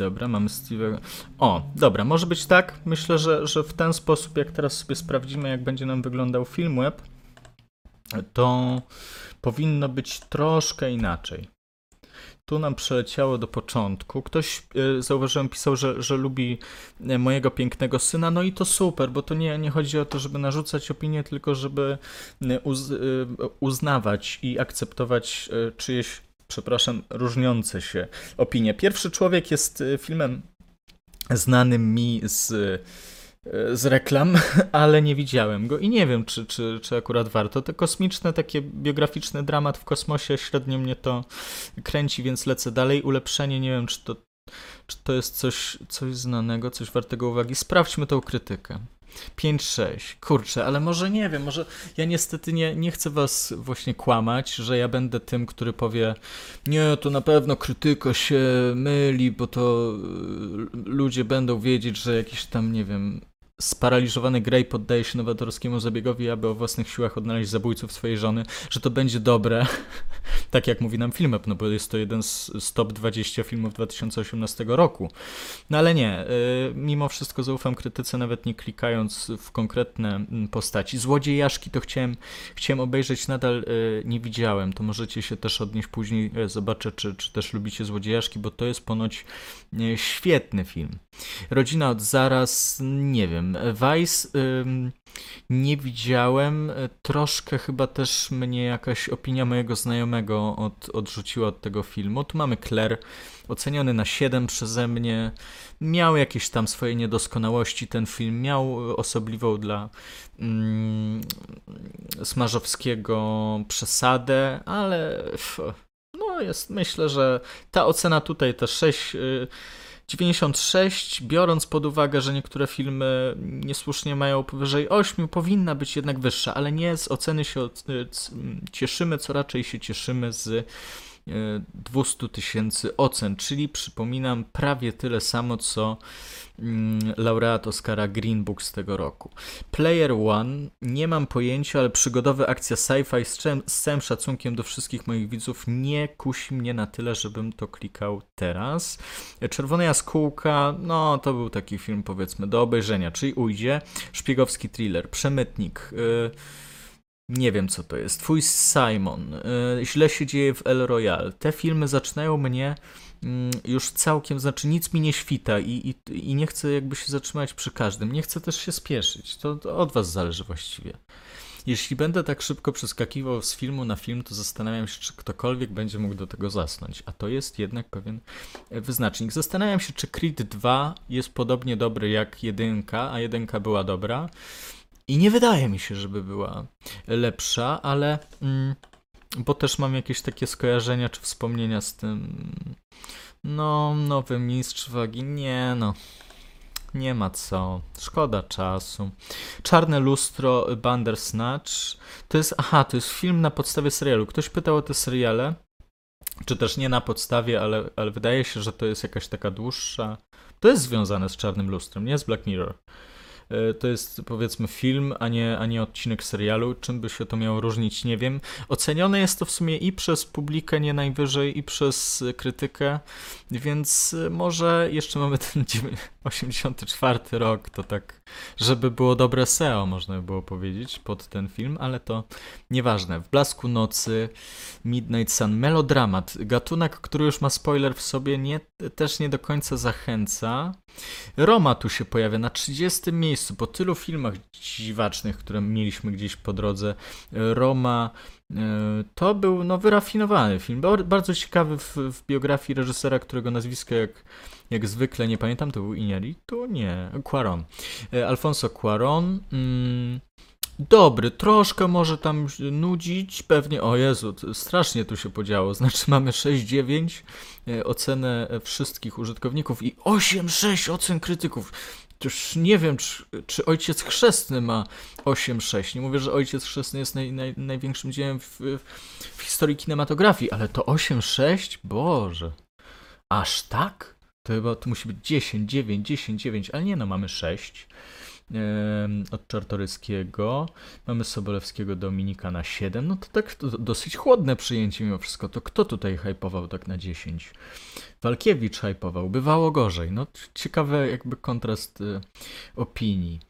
Dobra, mamy Steve'ego. O, dobra, może być tak. Myślę, że, że w ten sposób, jak teraz sobie sprawdzimy, jak będzie nam wyglądał film web, to powinno być troszkę inaczej. Tu nam przeleciało do początku. Ktoś, e, zauważyłem, pisał, że, że lubi e, mojego pięknego syna. No i to super, bo to nie, nie chodzi o to, żeby narzucać opinię, tylko żeby e, uz, uznawać i akceptować czyjeś, przepraszam, różniące się opinie. Pierwszy człowiek jest e, filmem znanym mi z, e, z reklam, ale nie widziałem go i nie wiem, czy, czy, czy akurat warto. To kosmiczne, takie biograficzny dramat w kosmosie średnio mnie to kręci, więc lecę dalej. Ulepszenie, nie wiem, czy to, czy to jest coś, coś znanego, coś wartego uwagi. Sprawdźmy tą krytykę. 5-6. Kurczę, ale może nie wiem, może ja niestety nie, nie chcę was właśnie kłamać, że ja będę tym, który powie nie, to na pewno krytyka się myli, bo to y, ludzie będą wiedzieć, że jakiś tam, nie wiem, sparaliżowany Grey poddaje się nowatorskiemu zabiegowi, aby o własnych siłach odnaleźć zabójców swojej żony, że to będzie dobre, tak jak mówi nam Filmep, no bo jest to jeden z, top 20 filmów 2018 roku. No ale nie, y, mimo wszystko zaufam krytyce, nawet nie klikając w konkretne mm, postaci. Złodziejaszki to chciałem, chciałem obejrzeć, nadal y, nie widziałem, to możecie się też odnieść później, y, zobaczę, czy, czy też lubicie Złodziejaszki, bo to jest ponoć świetny film. Rodzina od zaraz, nie wiem. Vice ym, nie widziałem. Troszkę chyba też mnie jakaś opinia mojego znajomego od, odrzuciła od tego filmu. Tu mamy Claire, oceniony na 7 przeze mnie. Miał jakieś tam swoje niedoskonałości ten film. Miał osobliwą dla mm, Smarzowskiego przesadę, ale f, no jest, myślę, że ta ocena tutaj, ta 6. y, 96, biorąc pod uwagę, że niektóre filmy niesłusznie mają powyżej 8, powinna być jednak wyższa, ale nie z oceny się cieszymy, co raczej się cieszymy z 200 tysięcy ocen, czyli przypominam prawie tyle samo co mm, laureat Oscara Green Book z tego roku. Player One, nie mam pojęcia, ale przygodowa akcja sci-fi z, z całym szacunkiem do wszystkich moich widzów nie kusi mnie na tyle, żebym to klikał teraz. Czerwona jaskółka, no to był taki film powiedzmy do obejrzenia, czyli ujdzie. Szpiegowski thriller, Przemytnik, y, nie wiem co to jest, Twój Simon, y, Źle się dzieje w El Royale. Te filmy zaczynają mnie mm, już całkiem, znaczy nic mi nie świta i, i, i nie chcę jakby się zatrzymać przy każdym. Nie chcę też się spieszyć, to, to od was zależy właściwie. Jeśli będę tak szybko przeskakiwał z filmu na film, to zastanawiam się, czy ktokolwiek będzie mógł do tego zasnąć. A to jest jednak pewien e, wyznacznik. Zastanawiam się, czy Creed 2 jest podobnie dobry jak jedynka, a jedynka była dobra. I nie wydaje mi się, żeby była lepsza, ale mm, bo też mam jakieś takie skojarzenia czy wspomnienia z tym. No, nowy mistrz wagi. Nie, no. Nie ma co. Szkoda czasu. Czarne lustro Bandersnatch. To jest. Aha, to jest film na podstawie serialu. Ktoś pytał o te seriale. Czy też nie na podstawie, ale, ale wydaje się, że to jest jakaś taka dłuższa. To jest związane z czarnym lustrem, nie z Black Mirror. E, To jest powiedzmy film, a nie, a nie odcinek serialu. Czym by się to miało różnić, nie wiem. Ocenione jest to w sumie i przez publikę nie najwyżej, i przez e, krytykę, więc e, może jeszcze mamy ten dziewię- 84 rok, to tak, żeby było dobre SEO, można by było powiedzieć, pod ten film, ale to nieważne. W blasku nocy, Midnight Sun, melodramat, gatunek, który już ma spoiler w sobie, nie, też nie do końca zachęca. Roma tu się pojawia na 30 miejscu po tylu filmach dziwacznych, które mieliśmy gdzieś po drodze. Roma e, to był no, wyrafinowany film, Ba- bardzo ciekawy w, w biografii reżysera, którego nazwisko jak, jak zwykle nie pamiętam, to był Iñárritu? Nie, Cuarón. E, Alfonso Cuarón. Mm, Dobry, troszkę może tam nudzić, pewnie, o Jezu, strasznie tu się podziało, znaczy mamy 6,9 e, ocenę wszystkich użytkowników i 8,6 ocen krytyków. Już nie wiem, czy, czy Ojciec Chrzestny ma 8,6. Nie mówię, że Ojciec Chrzestny jest naj, naj, największym dziełem w, w historii kinematografii, ale to 8,6? Boże. Aż tak? To chyba to musi być 10, 9, 10, 9, ale nie no, mamy 6 od Czartoryskiego. Mamy Sobolewskiego Dominika na 7. No to tak to dosyć chłodne przyjęcie mimo wszystko. To kto tutaj hypował tak na 10? Walkiewicz hypował. Bywało gorzej. No ciekawy jakby kontrast y, opinii.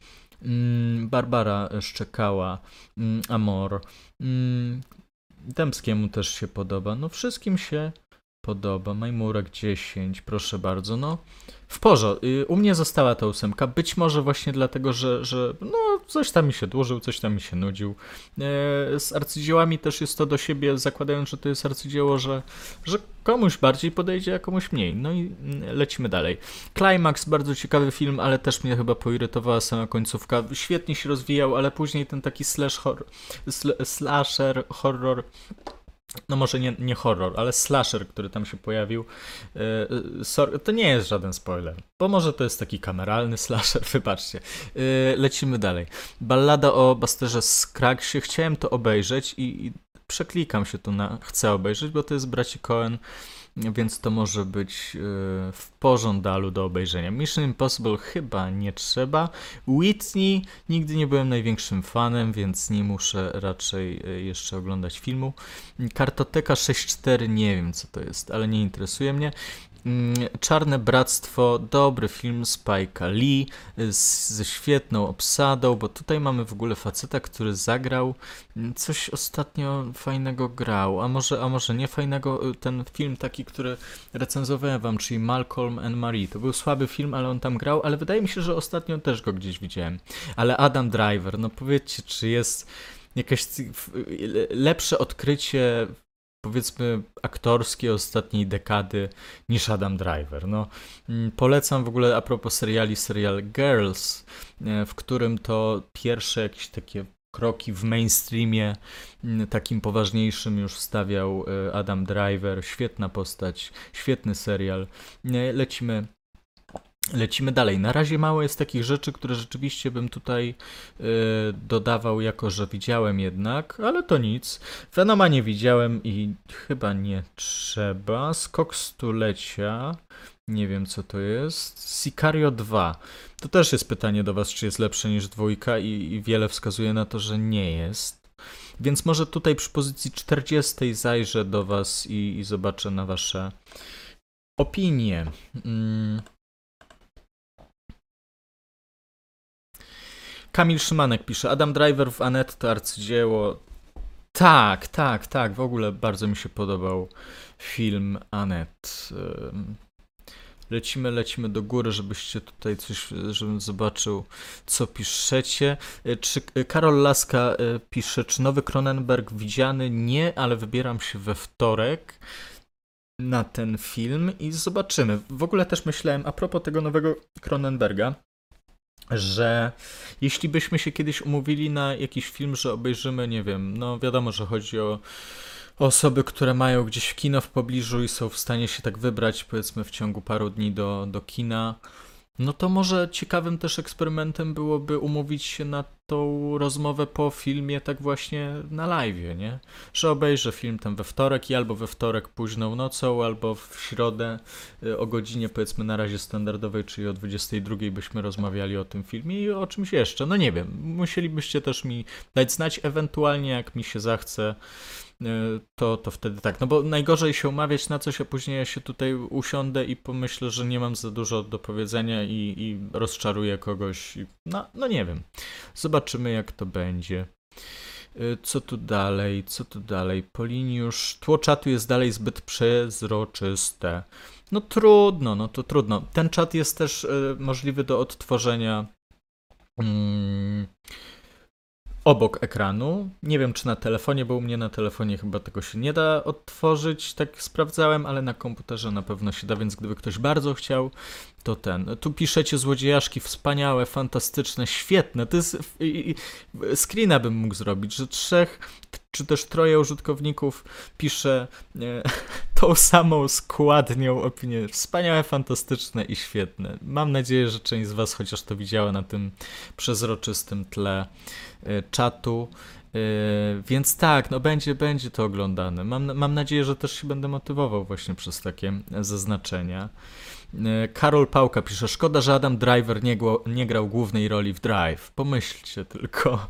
Mm, Barbara szczekała. Mm, Amor. Mm, Dębskiemu też się podoba. No wszystkim się podoba. Majmurek 10, proszę bardzo. No, w porządku. U mnie została ta ósemka. Być może właśnie dlatego, że, że no, coś tam mi się dłużył, coś tam mi się nudził. E, z arcydziełami też jest to do siebie, zakładając, że to jest arcydzieło, że, że komuś bardziej podejdzie, a komuś mniej. No i mm, lecimy dalej. Climax, bardzo ciekawy film, ale też mnie chyba poirytowała sama końcówka. Świetnie się rozwijał, ale później ten taki slash sl slasher, horror no może nie, nie horror, ale slasher, który tam się pojawił, yy, to nie jest żaden spoiler, bo może to jest taki kameralny slasher, wybaczcie. Yy, lecimy dalej. Ballada o Basterze Scraggsie, chciałem to obejrzeć i, i przeklikam się tu na chcę obejrzeć, bo to jest braci Cohen, więc to może być e, w pożądalu do obejrzenia. Mission Impossible chyba nie trzeba. Whitney nigdy nie byłem największym fanem, więc nie muszę raczej e, jeszcze oglądać filmu. Kartoteka 6.4 nie wiem co to jest, ale nie interesuje mnie. Mm, Czarne Bractwo, dobry film Spike'a Lee z, ze świetną obsadą, bo tutaj mamy w ogóle faceta, który zagrał mm, coś ostatnio fajnego grał, a może, a może nie fajnego, y, ten film taki, który recenzowałem wam, czyli Malcolm and Marie. To był słaby film, ale on tam grał, ale wydaje mi się, że ostatnio też go gdzieś widziałem. Ale Adam Driver, no powiedzcie, czy jest jakieś lepsze odkrycie powiedzmy aktorskie ostatniej dekady niż Adam Driver. No, mm, polecam w ogóle a propos seriali, serial Girls, e, w którym to pierwsze jakieś takie kroki w mainstreamie mm, takim poważniejszym już stawiał e, Adam Driver. Świetna postać, świetny serial. Lecimy Lecimy dalej. Na razie mało jest takich rzeczy, które rzeczywiście bym tutaj yy, dodawał, jako że widziałem jednak, ale to nic. Venoma nie widziałem i chyba nie trzeba. Skok stulecia. Nie wiem co to jest. Sicario 2. To też jest pytanie do Was, czy jest lepsze niż dwójka, i, i wiele wskazuje na to, że nie jest. Więc może tutaj przy pozycji 40 zajrzę do Was i, i zobaczę na Wasze opinie. Mm. Kamil Szymanek pisze, Adam Driver w Anet to arcydzieło. Tak, tak, tak, w ogóle bardzo mi się podobał film Anet. Lecimy, lecimy do góry, żebyście tutaj coś, żebym zobaczył, co piszecie. E, czy e, Karol Laska e, pisze, czy nowy Cronenberg widziany? Nie, ale wybieram się we wtorek na ten film i zobaczymy. W ogóle też myślałem, a propos tego nowego Cronenberga, że jeśli byśmy się kiedyś umówili na jakiś film, że obejrzymy, nie wiem, no wiadomo, że chodzi o osoby, które mają gdzieś kino w pobliżu i są w stanie się tak wybrać, powiedzmy, w ciągu paru dni do, do kina no to może ciekawym też eksperymentem byłoby umówić się na tą rozmowę po filmie tak właśnie na live, nie? Że obejrzę film ten we wtorek i albo we wtorek późną nocą, albo w środę y, o godzinie powiedzmy na razie standardowej, czyli o 22 byśmy rozmawiali o tym filmie i o czymś jeszcze. No nie wiem, musielibyście też mi dać znać, ewentualnie jak mi się zachce E, to, to wtedy tak. No bo najgorzej się umawiać na coś, a później ja się tutaj usiądę i pomyślę, że nie mam za dużo do powiedzenia i, i rozczaruję kogoś. No, no nie wiem. Zobaczymy, jak to będzie. E, co tu dalej? Co tu dalej? Poliniusz. Tło czatu jest dalej zbyt przezroczyste. No trudno, no to trudno. Ten czat jest też y, możliwy do odtworzenia. Mm, obok ekranu. Nie wiem, czy na telefonie, bo u mnie na telefonie chyba tego się nie da odtworzyć, tak sprawdzałem, ale na komputerze na pewno się da, więc gdyby ktoś bardzo chciał, to ten. Tu piszecie złodziejaszki wspaniałe, fantastyczne, świetne. To jest. Screena bym mógł zrobić, że trzech czy też troje użytkowników pisze tą samą składnią opinię. Wspaniałe, fantastyczne i świetne. Mam nadzieję, że część z Was chociaż to widziała na tym przezroczystym tle y, czatu. Y, więc tak, no będzie, będzie to oglądane. Mam, mam nadzieję, że też się będę motywował właśnie przez takie zaznaczenia. Y, Karol Pałka pisze, szkoda, że Adam Driver nie, nie grał głównej roli w Drive. Pomyślcie tylko.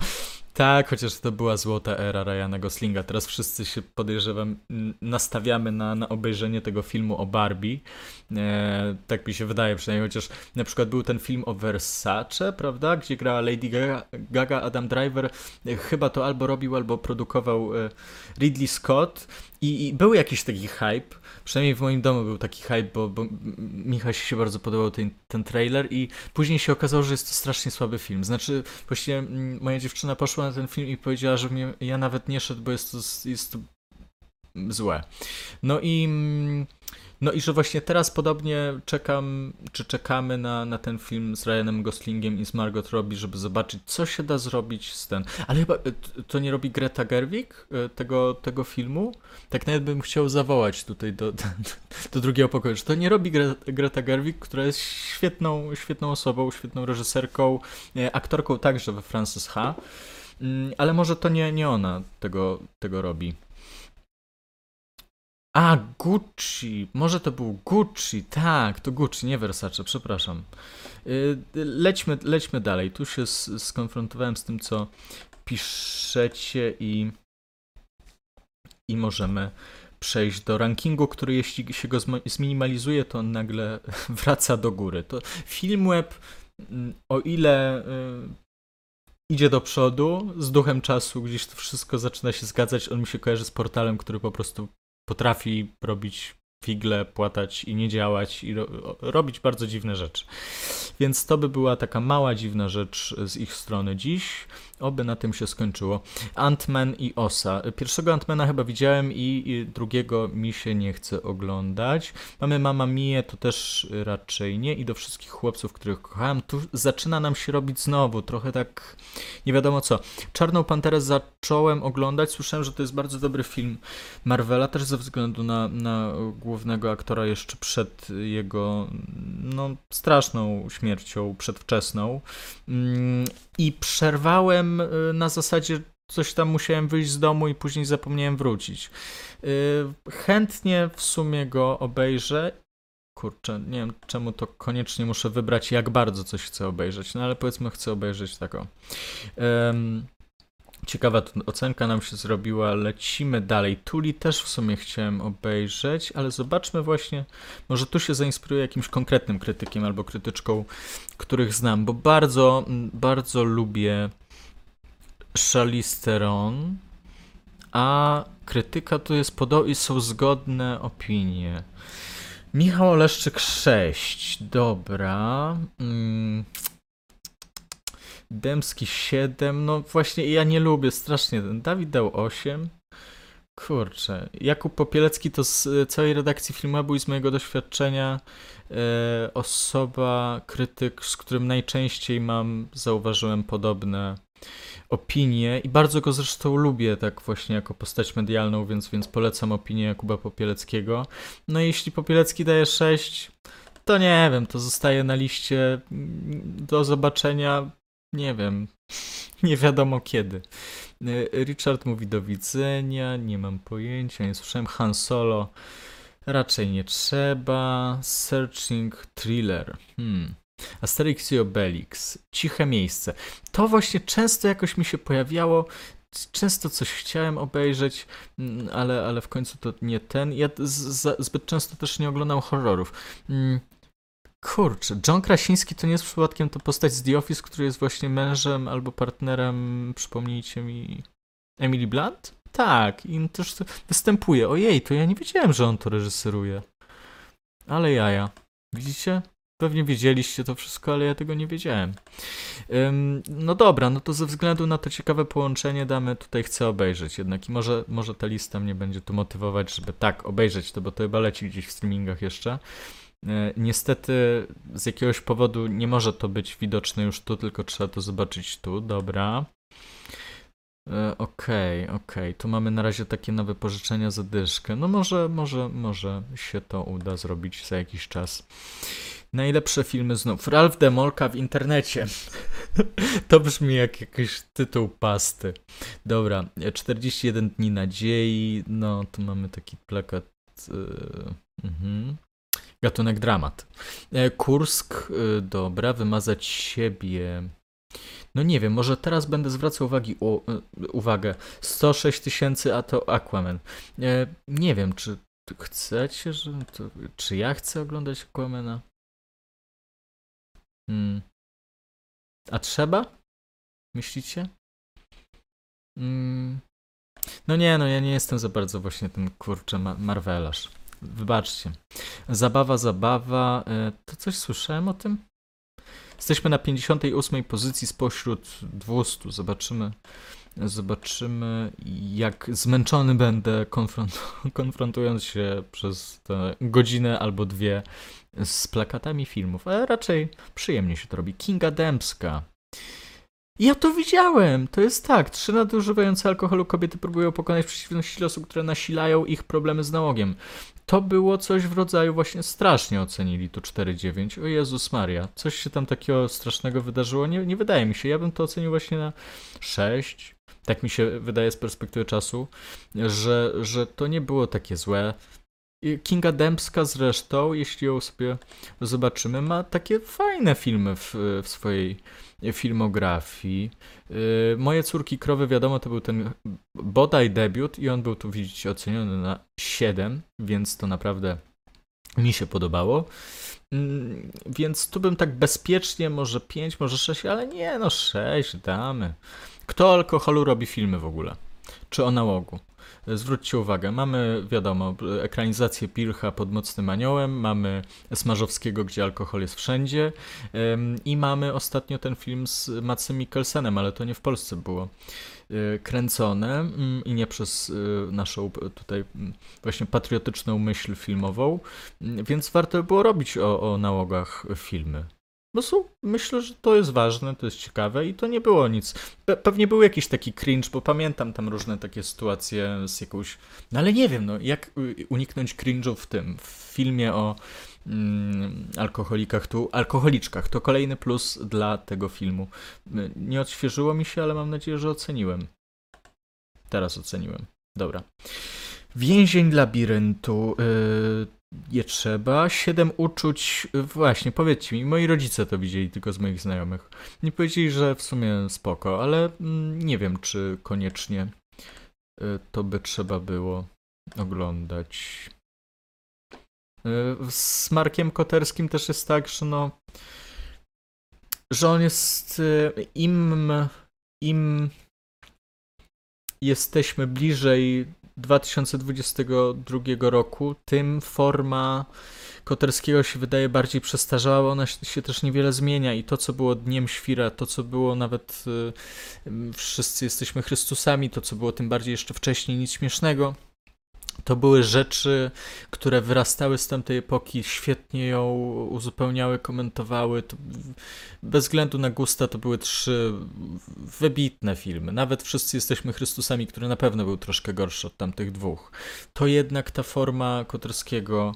Tak, chociaż to była złota era Ryana Goslinga. Teraz wszyscy się podejrzewam, nastawiamy na, na obejrzenie tego filmu o Barbie. E, tak mi się wydaje przynajmniej, chociaż na przykład był ten film o Versace, prawda, gdzie grała Lady Gaga, Gaga Adam Driver. E, chyba to albo robił, albo produkował e, Ridley Scott. I, I, był jakiś taki hype, przynajmniej w moim domu był taki hype, bo, bo Michał się bardzo podobał ten, ten trailer i później się okazało, że jest to strasznie słaby film. Znaczy, właściwie mm, moja dziewczyna poszła na ten film i powiedziała, że mnie, ja nawet nie szedł, bo jest to, jest to złe. No i mm, no i że właśnie teraz podobnie czekam, czy czekamy na, na ten film z Ryanem Goslingiem i z Margot Robbie, żeby zobaczyć, co się da zrobić z ten. Ale chyba e, to nie robi Greta Gerwig e, tego, tego filmu? Tak nawet bym chciał zawołać tutaj do, do, do drugiego pokoju, że to nie robi Gre, Greta Gerwig, która jest świetną, świetną osobą, świetną reżyserką, e, aktorką także we Frances H. Mm, ale może to nie, nie ona tego, tego robi. A, Gucci. Może to był Gucci. Tak, to Gucci, nie Versace, przepraszam. Y, lećmy, lećmy dalej. Tu się skonfrontowałem z tym, co piszecie i, i możemy przejść do rankingu, który jeśli się go zminimalizuje, to on nagle wraca do góry. To Filmweb, mm, o ile y, idzie do przodu, z duchem czasu gdzieś to wszystko zaczyna się zgadzać, on mi się kojarzy z portalem, który po prostu potrafi robić figle, płatać i nie działać i ro robić bardzo dziwne rzeczy. Więc to by była taka mała dziwna rzecz z ich strony dziś. Oby na tym się skończyło. Ant-Man i Osa. Pierwszego Ant-Mana chyba widziałem i, i, drugiego mi się nie chce oglądać. Mamy Mama Mie, to też raczej nie i do wszystkich chłopców, których kochałem. Tu zaczyna nam się robić znowu, trochę tak nie wiadomo co. Czarną Panterę zacząłem oglądać, słyszałem, że to jest bardzo dobry film Marvela, też ze względu na, na głównego aktora jeszcze przed jego no, straszną śmiercią przedwczesną. Mm, I przerwałem y, na zasadzie coś tam musiałem wyjść z domu i później zapomniałem wrócić. Y, chętnie w sumie go obejrzę. Kurczę, nie wiem czemu to koniecznie muszę wybrać, jak bardzo coś chcę obejrzeć, no ale powiedzmy chcę obejrzeć taką. Ciekawa ocenka nam się zrobiła, lecimy dalej. Tuli też w sumie chciałem obejrzeć, ale zobaczmy właśnie, może tu się zainspiruję jakimś konkretnym krytykiem albo krytyczką, których znam, bo bardzo, bardzo lubię Charlize Theron, a krytyka tu jest podobna i są zgodne opinie. Michał Oleszczyk 6, dobra. Mm. Dębski 7, no właśnie ja nie lubię strasznie. Dawid dał 8. Kurczę. Jakub Popielecki to z całej redakcji filmu i z mojego doświadczenia e, osoba, krytyk, z którym najczęściej mam, zauważyłem podobne opinie i bardzo go zresztą lubię tak właśnie jako postać medialną, więc, więc polecam opinię Jakuba Popieleckiego. No i jeśli Popielecki daje 6, to nie wiem, to zostaje na liście do zobaczenia nie wiem, nie wiadomo kiedy. E, Richard mówi do widzenia, nie mam pojęcia, nie słyszałem. Han Solo, raczej nie trzeba. Searching Thriller. Hmm. Asterix i Obelix, Ciche Miejsce. To właśnie często jakoś mi się pojawiało. Często coś chciałem obejrzeć, mm, ale, ale w końcu to nie ten. Ja z, zbyt często też nie oglądam horrorów. Hmm. Kurczę, John Krasiński to nie jest przypadkiem to postać z The Office, który jest właśnie mężem albo partnerem, przypomnijcie mi, Emily Blunt? Tak, i też występuje. Ojej, to ja nie wiedziałem, że on to reżyseruje. Ale jaja. Widzicie? Pewnie wiedzieliście to wszystko, ale ja tego nie wiedziałem. Ym, no dobra, no to ze względu na to ciekawe połączenie damy tutaj chcę obejrzeć jednak i może, może ta lista mnie będzie tu motywować, żeby tak obejrzeć to, bo to chyba leci gdzieś w streamingach jeszcze. E, niestety z jakiegoś powodu nie może to być widoczne już tu, tylko trzeba to zobaczyć tu. Dobra. E, Okej, okej. Tu mamy na razie takie na wypożyczenia za dyszkę. No może, może, może się to uda zrobić za jakiś czas. Najlepsze filmy znów. Ralph Demolka w internecie. To brzmi jak jakiś tytuł pasty. Dobra, e, 41 dni nadziei. No, tu mamy taki plakat. Yy, mhm. Gatunek dramat. E, Kursk, y, dobra, wymazać siebie. No nie wiem, może teraz będę zwracał uwagi, u, y, uwagę. 106 tysięcy, a to Aquaman. E, nie wiem, czy chcecie, że to, czy ja chcę oglądać Aquamana? Hmm. A trzeba? Myślicie? Mm. No nie, no ja nie jestem za bardzo właśnie ten kurczę ma- Marvelarz. Wybaczcie. Zabawa, zabawa. e, To coś słyszałem o tym? Jesteśmy na 58 pozycji spośród 200. Zobaczymy, zobaczymy jak zmęczony będę konfront- konfrontując się przez tę godzinę albo dwie z plakatami filmów, ale raczej przyjemnie się to robi. Kinga Dębska. Ja to widziałem! To jest tak. Trzy nadużywające alkoholu kobiety próbują pokonać przeciwności osób, które nasilają ich problemy z nałogiem. To było coś w rodzaju właśnie strasznie ocenili tu 4,9. O Jezus Maria, coś się tam takiego strasznego wydarzyło? Nie, nie wydaje mi się. Ja bym to ocenił właśnie na 6. Tak mi się wydaje z perspektywy czasu, że, że to nie było takie złe. Kinga Dębska zresztą, jeśli ją sobie zobaczymy, ma takie fajne filmy w, w swojej filmografii. Yy, Moje córki krowy, wiadomo, to był ten bodaj debiut i on był tu, widzicie, oceniony na 7, więc to naprawdę mi się podobało. Mm, Więc tu bym tak bezpiecznie, może 5, może 6, ale nie, no 6 damy. Kto o alkoholu robi filmy w ogóle? Czy o nałogu? Zwróćcie uwagę, mamy, wiadomo, ekranizację Pilcha pod Mocnym Aniołem, mamy Smarzowskiego, gdzie alkohol jest wszędzie i mamy ostatnio ten film z Matsem Mikkelsenem, ale to nie w Polsce było e, kręcone mm, i nie przez e, naszą tutaj mm, właśnie patriotyczną myśl filmową, Mm, więc warto by było robić o, o nałogach filmy. Bo są, myślę, że to jest ważne, to jest ciekawe i to nie było nic. Pe- pewnie był jakiś taki cringe, bo pamiętam tam różne takie sytuacje z jakąś. No ale nie wiem, no jak y, uniknąć cringe'u w tym, w filmie o mm, alkoholikach, tu alkoholiczkach. To kolejny plus dla tego filmu. Y, Nie odświeżyło mi się, ale mam nadzieję, że oceniłem. Teraz oceniłem. Dobra. Więzień labiryntu. Yy, nie trzeba. Siedem uczuć. Właśnie, powiedzcie mi, moi rodzice to widzieli tylko z moich znajomych. Nie powiedzieli, że w sumie spoko, ale mm, nie wiem, czy koniecznie y, to by trzeba było oglądać. Y, Z Markiem Koterskim też jest tak, że no. że on jest. y, im. im jesteśmy bliżej 2022 roku, tym forma Koterskiego się wydaje bardziej przestarzała, ona się też niewiele zmienia i to, co było Dniem Świra, to, co było nawet y, Wszyscy jesteśmy Chrystusami, to, co było tym bardziej jeszcze wcześniej, nic śmiesznego, to były rzeczy, które wyrastały z tamtej epoki, świetnie ją uzupełniały, komentowały. To bez względu na gusta to były trzy wybitne filmy. Nawet Wszyscy Jesteśmy Chrystusami, który na pewno był troszkę gorszy od tamtych dwóch. To jednak ta forma Koterskiego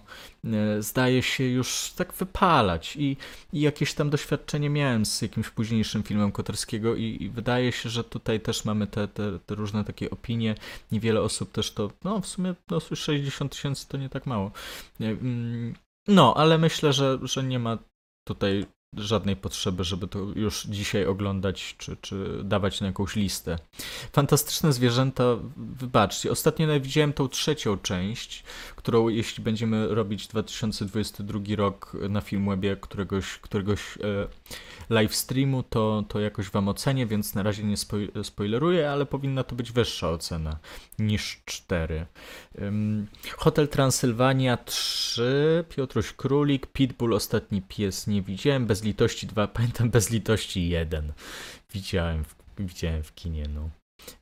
zdaje się już tak wypalać i, i jakieś tam doświadczenie miałem z jakimś późniejszym filmem Koterskiego i, i wydaje się, że tutaj też mamy te, te, te różne takie opinie. Niewiele osób też to, no w sumie no, 60 tysięcy to nie tak mało. Nie, mm, No, ale myślę, że, że nie ma tutaj żadnej potrzeby, żeby to już dzisiaj oglądać, czy, czy dawać na jakąś listę. Fantastyczne zwierzęta, wybaczcie, ostatnio widziałem tą trzecią część, którą jeśli będziemy robić 2022 rok na Filmwebie któregoś, któregoś e, live streamu, to, to jakoś wam ocenię, więc na razie nie spoj- spoileruję, ale powinna to być wyższa ocena niż 4. Ym, Hotel Transylwania 3, Piotruś Królik, Pitbull Ostatni Pies nie widziałem, Bez litości 2, pamiętam Bez litości 1. Widziałem w, widziałem w kinie, no.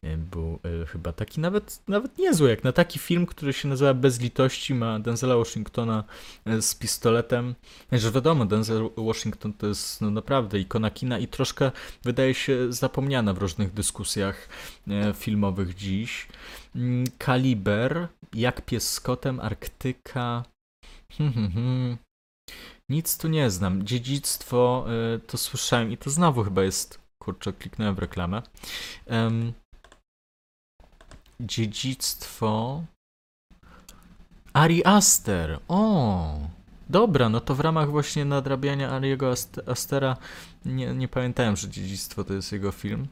y, był y, chyba taki nawet, nawet niezły, jak na taki film, który się nazywa Bez litości, ma Denzela Washingtona y, z pistoletem. Że wiadomo, Denzel Washington to jest no, naprawdę ikona kina i troszkę wydaje się zapomniana w różnych dyskusjach y, filmowych dziś. Mm, Kaliber, Jak pies z kotem, Arktyka. Hmm, hmm, hmm. Nic tu nie znam. Dziedzictwo y, to słyszałem i to znowu chyba jest. Kurczę, kliknąłem w reklamę. Em, dziedzictwo. Ari Aster. O! Dobra, no to w ramach właśnie nadrabiania Ariego Ast- Astera nie, nie pamiętałem, że Dziedzictwo to jest jego film.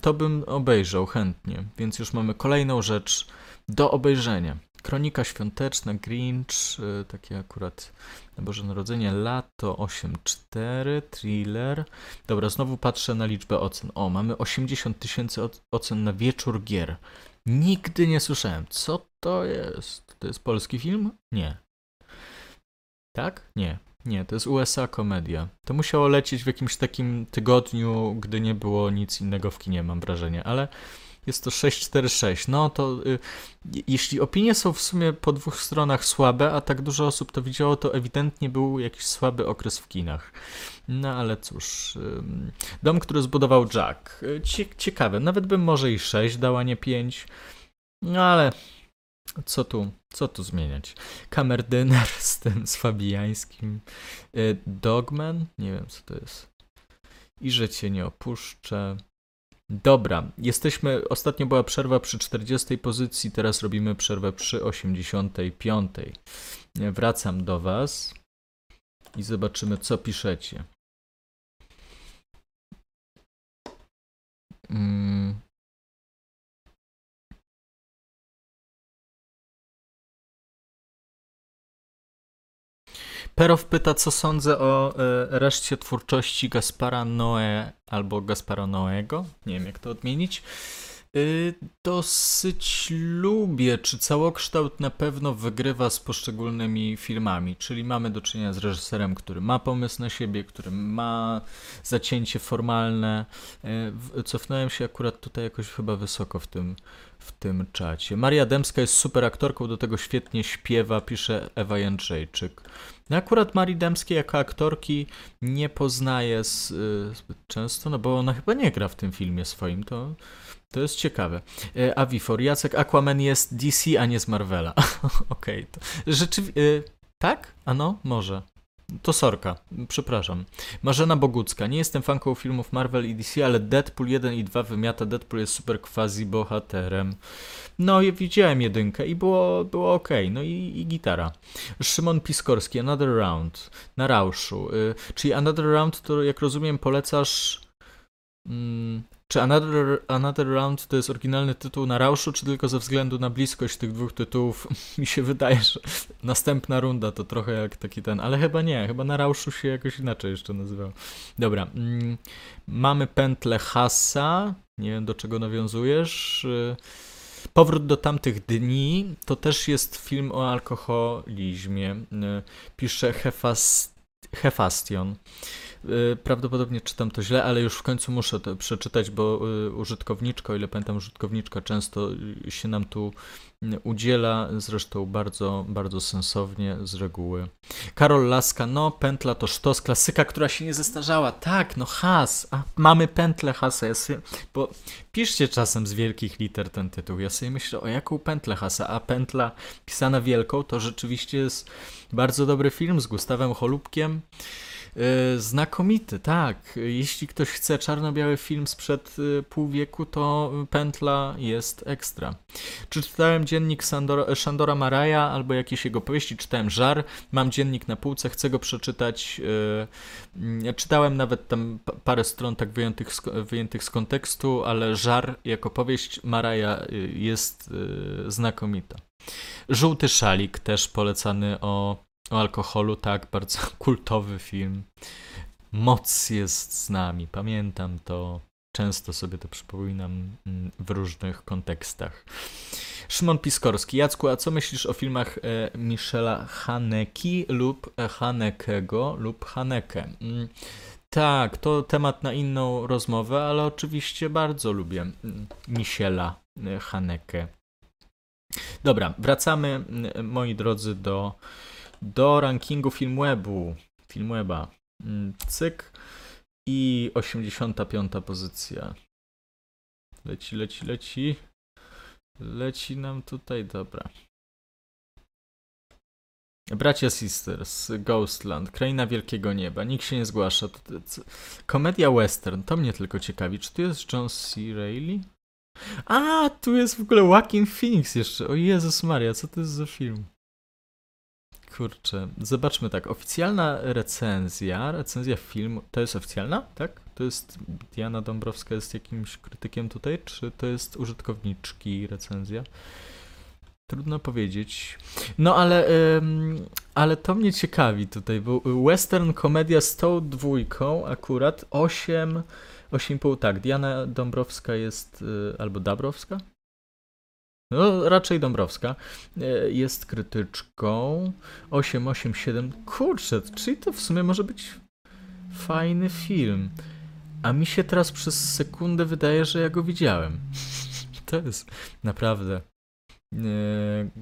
To bym obejrzał chętnie, więc już mamy kolejną rzecz do obejrzenia. Kronika Świąteczna, Grinch, y, takie akurat na Boże Narodzenie, Lato 8.4, Thriller. Dobra, znowu patrzę na liczbę ocen. O, mamy 80 tysięcy oc- ocen na Wieczór Gier. Nigdy nie słyszałem. Co to jest? To jest polski film? Nie. Tak? Nie. Nie, to jest USA komedia. To musiało lecieć w jakimś takim tygodniu, gdy nie było nic innego w kinie, mam wrażenie, ale jest to 646. No to y, je- jeśli opinie są w sumie po dwóch stronach słabe, a tak dużo osób to widziało, to ewidentnie był jakiś słaby okres w kinach. No ale cóż, ym, dom, który zbudował Jack. Y, Cie, ciekawe, nawet bym może i 6 dała, nie 5. No ale co tu, co tu zmieniać? Kamerdyner z tym, z Fabijańskim. Y, Dogman? Nie wiem, co to jest. I że cię nie opuszczę. Dobra, jesteśmy. Ostatnio była przerwa przy 40 pozycji, teraz robimy przerwę przy 85. Wracam do Was i zobaczymy, co piszecie. Mm. Perow pyta, co sądzę o e, reszcie twórczości Gaspara Noé albo Gaspara Noego. Nie wiem, jak to odmienić. Y, Dosyć lubię, czy całokształt na pewno wygrywa z poszczególnymi filmami, czyli mamy do czynienia z reżyserem, który ma pomysł na siebie, który ma zacięcie formalne. Y, Cofnąłem się akurat tutaj jakoś chyba wysoko w tym, w tym czacie. Maria Dębska jest super aktorką, do tego świetnie śpiewa, pisze Ewa Jędrzejczyk. No akurat Marii Dębskiej jako aktorki nie poznaję z, y, zbyt często, no bo ona chyba nie gra w tym filmie swoim, to, to jest ciekawe. E, Avifor, Jacek Aquaman jest DC, a nie z Marvela. Okej, to rzeczywiście... Tak? Ano? Może. To sorka, przepraszam. Marzena Bogucka. Nie jestem fanką filmów Marvel i DC, ale Deadpool 1 i 2 wymiata. Deadpool jest super quasi bohaterem. No, widziałem jedynkę i było, było ok. No i, i gitara. Szymon Piskorski, Another Round. Na Rauszu. Y, czyli Another Round to, jak rozumiem, polecasz... Mm, czy Another, Another Round to jest oryginalny tytuł na Rauszu, czy tylko ze względu na bliskość tych dwóch tytułów mi się wydaje, że następna runda to trochę jak taki ten, ale chyba nie, chyba na Rauszu się jakoś inaczej jeszcze nazywał. Dobra, mm, mamy pętlę Hassa, nie wiem do czego nawiązujesz. Y, Powrót do tamtych dni to też jest film o alkoholizmie. Y, Pisze Hefas, Hefastion. Y, Prawdopodobnie czytam to źle, ale już w końcu muszę to przeczytać, bo y, użytkowniczka, o ile pamiętam, użytkowniczka często y, się nam tu udziela, zresztą bardzo, bardzo sensownie z reguły. Karol Laska, no pętla to sztos, klasyka, która się nie zestarzała. Tak, no has, a mamy pętlę hasa. Ja sobie, bo piszcie czasem z wielkich liter ten tytuł. Ja sobie myślę, o jaką pętlę hasa, a pętla pisana wielką to rzeczywiście jest bardzo dobry film z Gustawem Cholubkiem. Yy, Znakomity, tak. Jeśli ktoś chce czarno-biały film sprzed y, pół wieku, to pętla jest ekstra. Czy czytałem dziennik Sandora, Szandora Maraja albo jakieś jego powieści? Czytałem Żar, mam dziennik na półce, chcę go przeczytać. Yy, Czytałem nawet tam pa- parę stron tak wyjętych z, wyjętych z kontekstu, ale Żar jako powieść Maraja jest znakomita. Żółty szalik też polecany o o alkoholu, tak, bardzo kultowy film. Moc jest z nami, pamiętam to. Często sobie to przypominam mm, w różnych kontekstach. Szymon Piskorski. Jacku, a co myślisz o filmach e, Michela Haneki lub e, Hanekego lub Haneke? Mm, Tak, to temat na inną rozmowę, ale oczywiście bardzo lubię mm, Michela y, Haneke. Dobra, wracamy, moi drodzy, do, do rankingu Filmwebu. Filmweba. Mm, Cyk. I 85 pozycja. Leci, leci, leci. Leci nam tutaj, dobra. Bracia Sisters, Ghostland, Kraina Wielkiego Nieba, nikt się nie zgłasza. Komedia western, to mnie tylko ciekawi. Czy tu jest John C. Reilly? A, tu jest w ogóle Joaquin Phoenix jeszcze. O Jezus Maria, co to jest za film? Kurczę, zobaczmy tak. Oficjalna recenzja, recenzja filmu, to jest oficjalna, tak? To jest, Diana Dąbrowska jest jakimś krytykiem tutaj, czy to jest użytkowniczki recenzja? Trudno powiedzieć. No ale, ym, ale to mnie ciekawi tutaj, bo western komedia z tą dwójką akurat 8, 8,5, tak, Diana Dąbrowska jest, y, albo Dabrowska? No, raczej Dąbrowska. y, Jest krytyczką. 8, 8, 7. Kurczę, czyli to w sumie może być fajny film. A mi się teraz przez sekundę wydaje, że ja go widziałem. To jest naprawdę. E,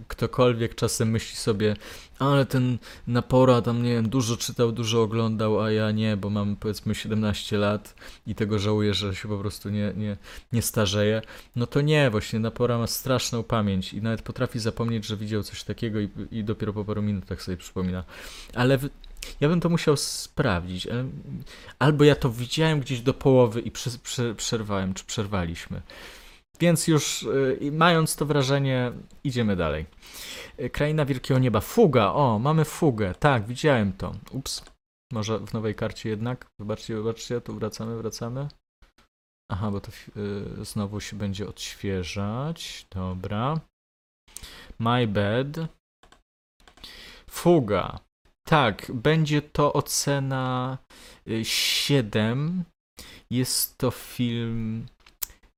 Ktokolwiek czasem myśli sobie, ale ten Napora tam nie wiem, dużo czytał, dużo oglądał, a ja nie, bo mam powiedzmy 17 lat i tego żałuję, że się po prostu nie, nie, nie starzeję. No to nie, właśnie Napora ma straszną pamięć i nawet potrafi zapomnieć, że widział coś takiego i, i dopiero po paru minutach sobie przypomina. Ale w, ja bym to musiał sprawdzić. Albo ja to widziałem gdzieś do połowy i prze, prze, przerwałem, czy przerwaliśmy. Więc już y, mając to wrażenie, idziemy dalej. Y, Kraina Wielkiego Nieba. Fuga. O, mamy fugę. Tak, widziałem to. Ups. Może w nowej karcie jednak. Wybaczcie, wybaczcie, tu wracamy, wracamy. Aha, bo to y, znowu się będzie odświeżać. Dobra. My bad. Fuga. Tak, będzie to ocena y, 7. Jest to film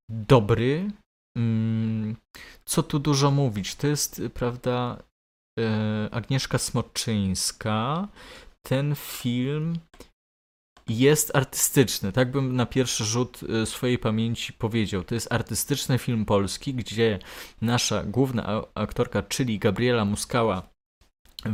dobry. Mm, Co tu dużo mówić? To jest, prawda, e, Agnieszka Smoczyńska. Ten film jest artystyczny, tak bym na pierwszy rzut y, swojej pamięci powiedział. To jest artystyczny film polski, gdzie nasza główna aktorka, czyli Gabriela Muskała,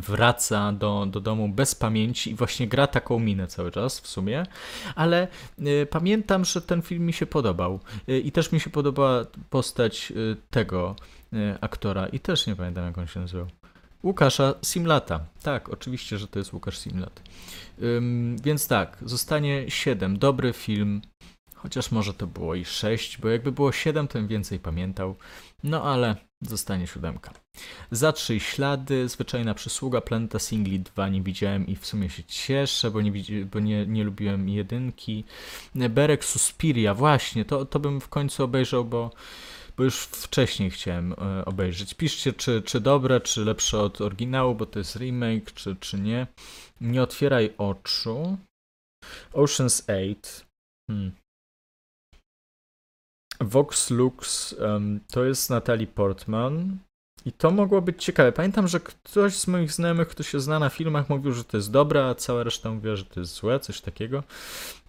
wraca do, do domu bez pamięci i właśnie gra taką minę cały czas w sumie, ale y, pamiętam, że ten film mi się podobał y, i też mi się podobała postać y, tego y, aktora i też nie pamiętam jak on się nazywał. Łukasza Simlata. Tak, oczywiście, że to jest Łukasz Simlat. Ym, więc tak, zostanie 7. Dobry film. Chociaż może to było i 6, bo jakby było 7, to bym więcej pamiętał. No ale zostanie siódemka. Za trzy ślady, zwyczajna przysługa, Planeta Singli 2 nie widziałem i w sumie się cieszę, bo nie, bo nie, nie lubiłem jedynki. Berek Suspiria, właśnie, to, to bym w końcu obejrzał, bo, bo już wcześniej chciałem e, obejrzeć. Piszcie, czy, czy dobre, czy lepsze od oryginału, bo to jest remake, czy, czy nie. Nie otwieraj oczu. Ocean's 8. Hmm. Vox Lux em, to jest Natalie Portman. I to mogło być ciekawe. Pamiętam, że ktoś z moich znajomych, kto się zna na filmach, mówił, że to jest dobre, a cała reszta mówiła, że to jest złe, coś takiego.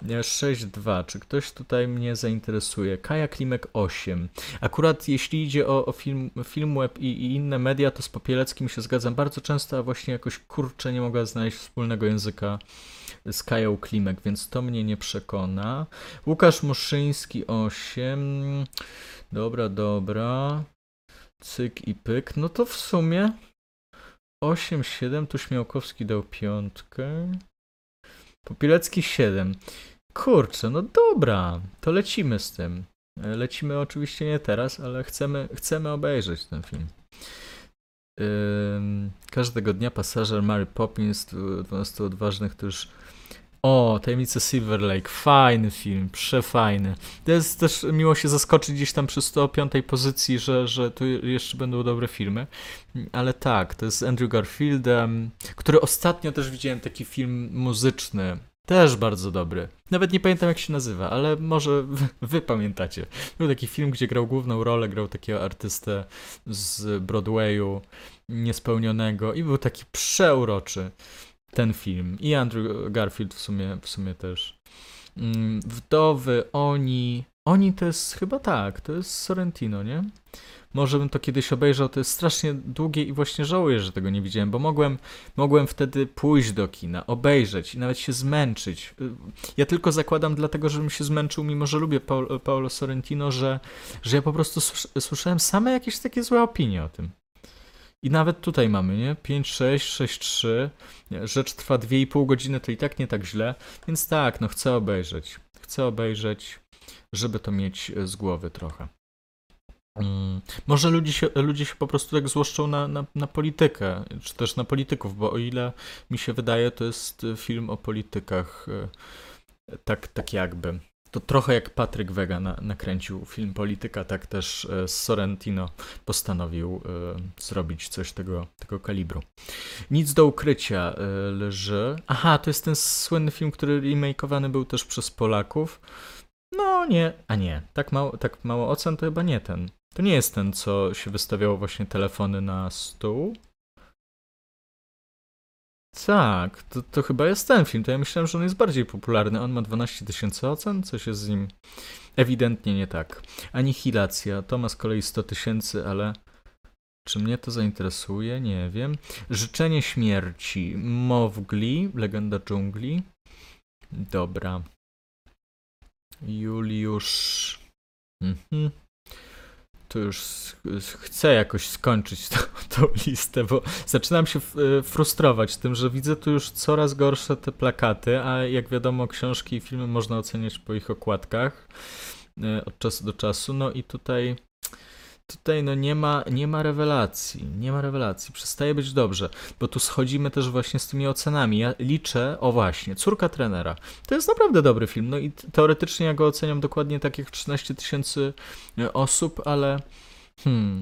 Nie, 6-2. Czy ktoś tutaj mnie zainteresuje? Kaja Klimek 8. Akurat jeśli idzie o, o film, film web i, i inne media, to z Popieleckim się zgadzam bardzo często, a właśnie jakoś kurczę nie mogła znaleźć wspólnego języka z Kają Klimek, więc to mnie nie przekona. Łukasz Muszyński 8. Dobra, dobra. Cyk i pyk. No to w sumie 8, 7. Tu Śmiałkowski dał piątkę. Popielecki 7. Kurczę, no dobra. To lecimy z tym. E, Lecimy oczywiście nie teraz, ale chcemy, chcemy obejrzeć ten film. Ym, każdego dnia pasażer Mary Poppins, tu 12 odważnych, już o, Tajemnice Silver Lake. Fajny film, przefajny. To jest też miło się zaskoczyć gdzieś tam przy 105 pozycji, że, że tu jeszcze będą dobre filmy. Ale tak, to jest Andrew Garfieldem, który ostatnio też widziałem taki film muzyczny. Też bardzo dobry. Nawet nie pamiętam jak się nazywa, ale może wy, wy pamiętacie. Był taki film, gdzie grał główną rolę, grał takiego artystę z Broadwayu niespełnionego i był taki przeuroczy. Ten film. I Andrew Garfield w sumie, w sumie też. Mm, Wdowy, oni. Oni to jest chyba tak, to jest Sorrentino, nie? Może bym to kiedyś obejrzał, to jest strasznie długie i właśnie żałuję, że tego nie widziałem, bo mogłem, mogłem wtedy pójść do kina, obejrzeć i nawet się zmęczyć. Y, Ja tylko zakładam dlatego, żebym się zmęczył, mimo że lubię Paolo Sorrentino, że, że ja po prostu słys- słyszałem same jakieś takie złe opinie o tym. I nawet tutaj mamy, nie? 5, 6, 6, 3. Rzecz trwa 2,5 godziny, to i tak nie tak źle. Więc tak, no chcę obejrzeć. Chcę obejrzeć, żeby to mieć e, z głowy trochę. Mm, Może ludzie się, ludzie się po prostu tak złoszczą na, na, na politykę, czy też na polityków, bo o ile mi się wydaje, to jest e, film o politykach, e, tak, tak jakby. To trochę jak Patryk Wega na, nakręcił film Polityka, tak też e, Sorrentino postanowił e, zrobić coś tego, tego kalibru. Nic do ukrycia e, leży. Aha, to jest ten słynny film, który remakeowany był też przez Polaków. No nie, a nie, tak mało, tak mało ocen to chyba nie ten. To nie jest ten, co się wystawiało właśnie telefony na stół. Tak, to, to chyba jest ten film. To ja myślałem, że on jest bardziej popularny. On ma 12 tysięcy ocen, coś jest z nim ewidentnie nie tak. Anihilacja, to ma z kolei 100 tysięcy, ale czy mnie to zainteresuje? Nie wiem. Życzenie śmierci, Mowgli, legenda dżungli. Dobra. Juliusz. Mhm. To już chcę jakoś skończyć tą, tą listę, bo zaczynam się e, frustrować tym, że widzę tu już coraz gorsze te plakaty, a jak wiadomo, książki i filmy można oceniać po ich okładkach e, od czasu do czasu. No i tutaj. Tutaj no nie ma, nie ma rewelacji, nie ma rewelacji, przestaje być dobrze, bo tu schodzimy też właśnie z tymi ocenami. Ja liczę, o właśnie, Córka trenera. To jest naprawdę dobry film, no i teoretycznie ja go oceniam dokładnie tak jak 13 tysięcy e, osób, ale hmm,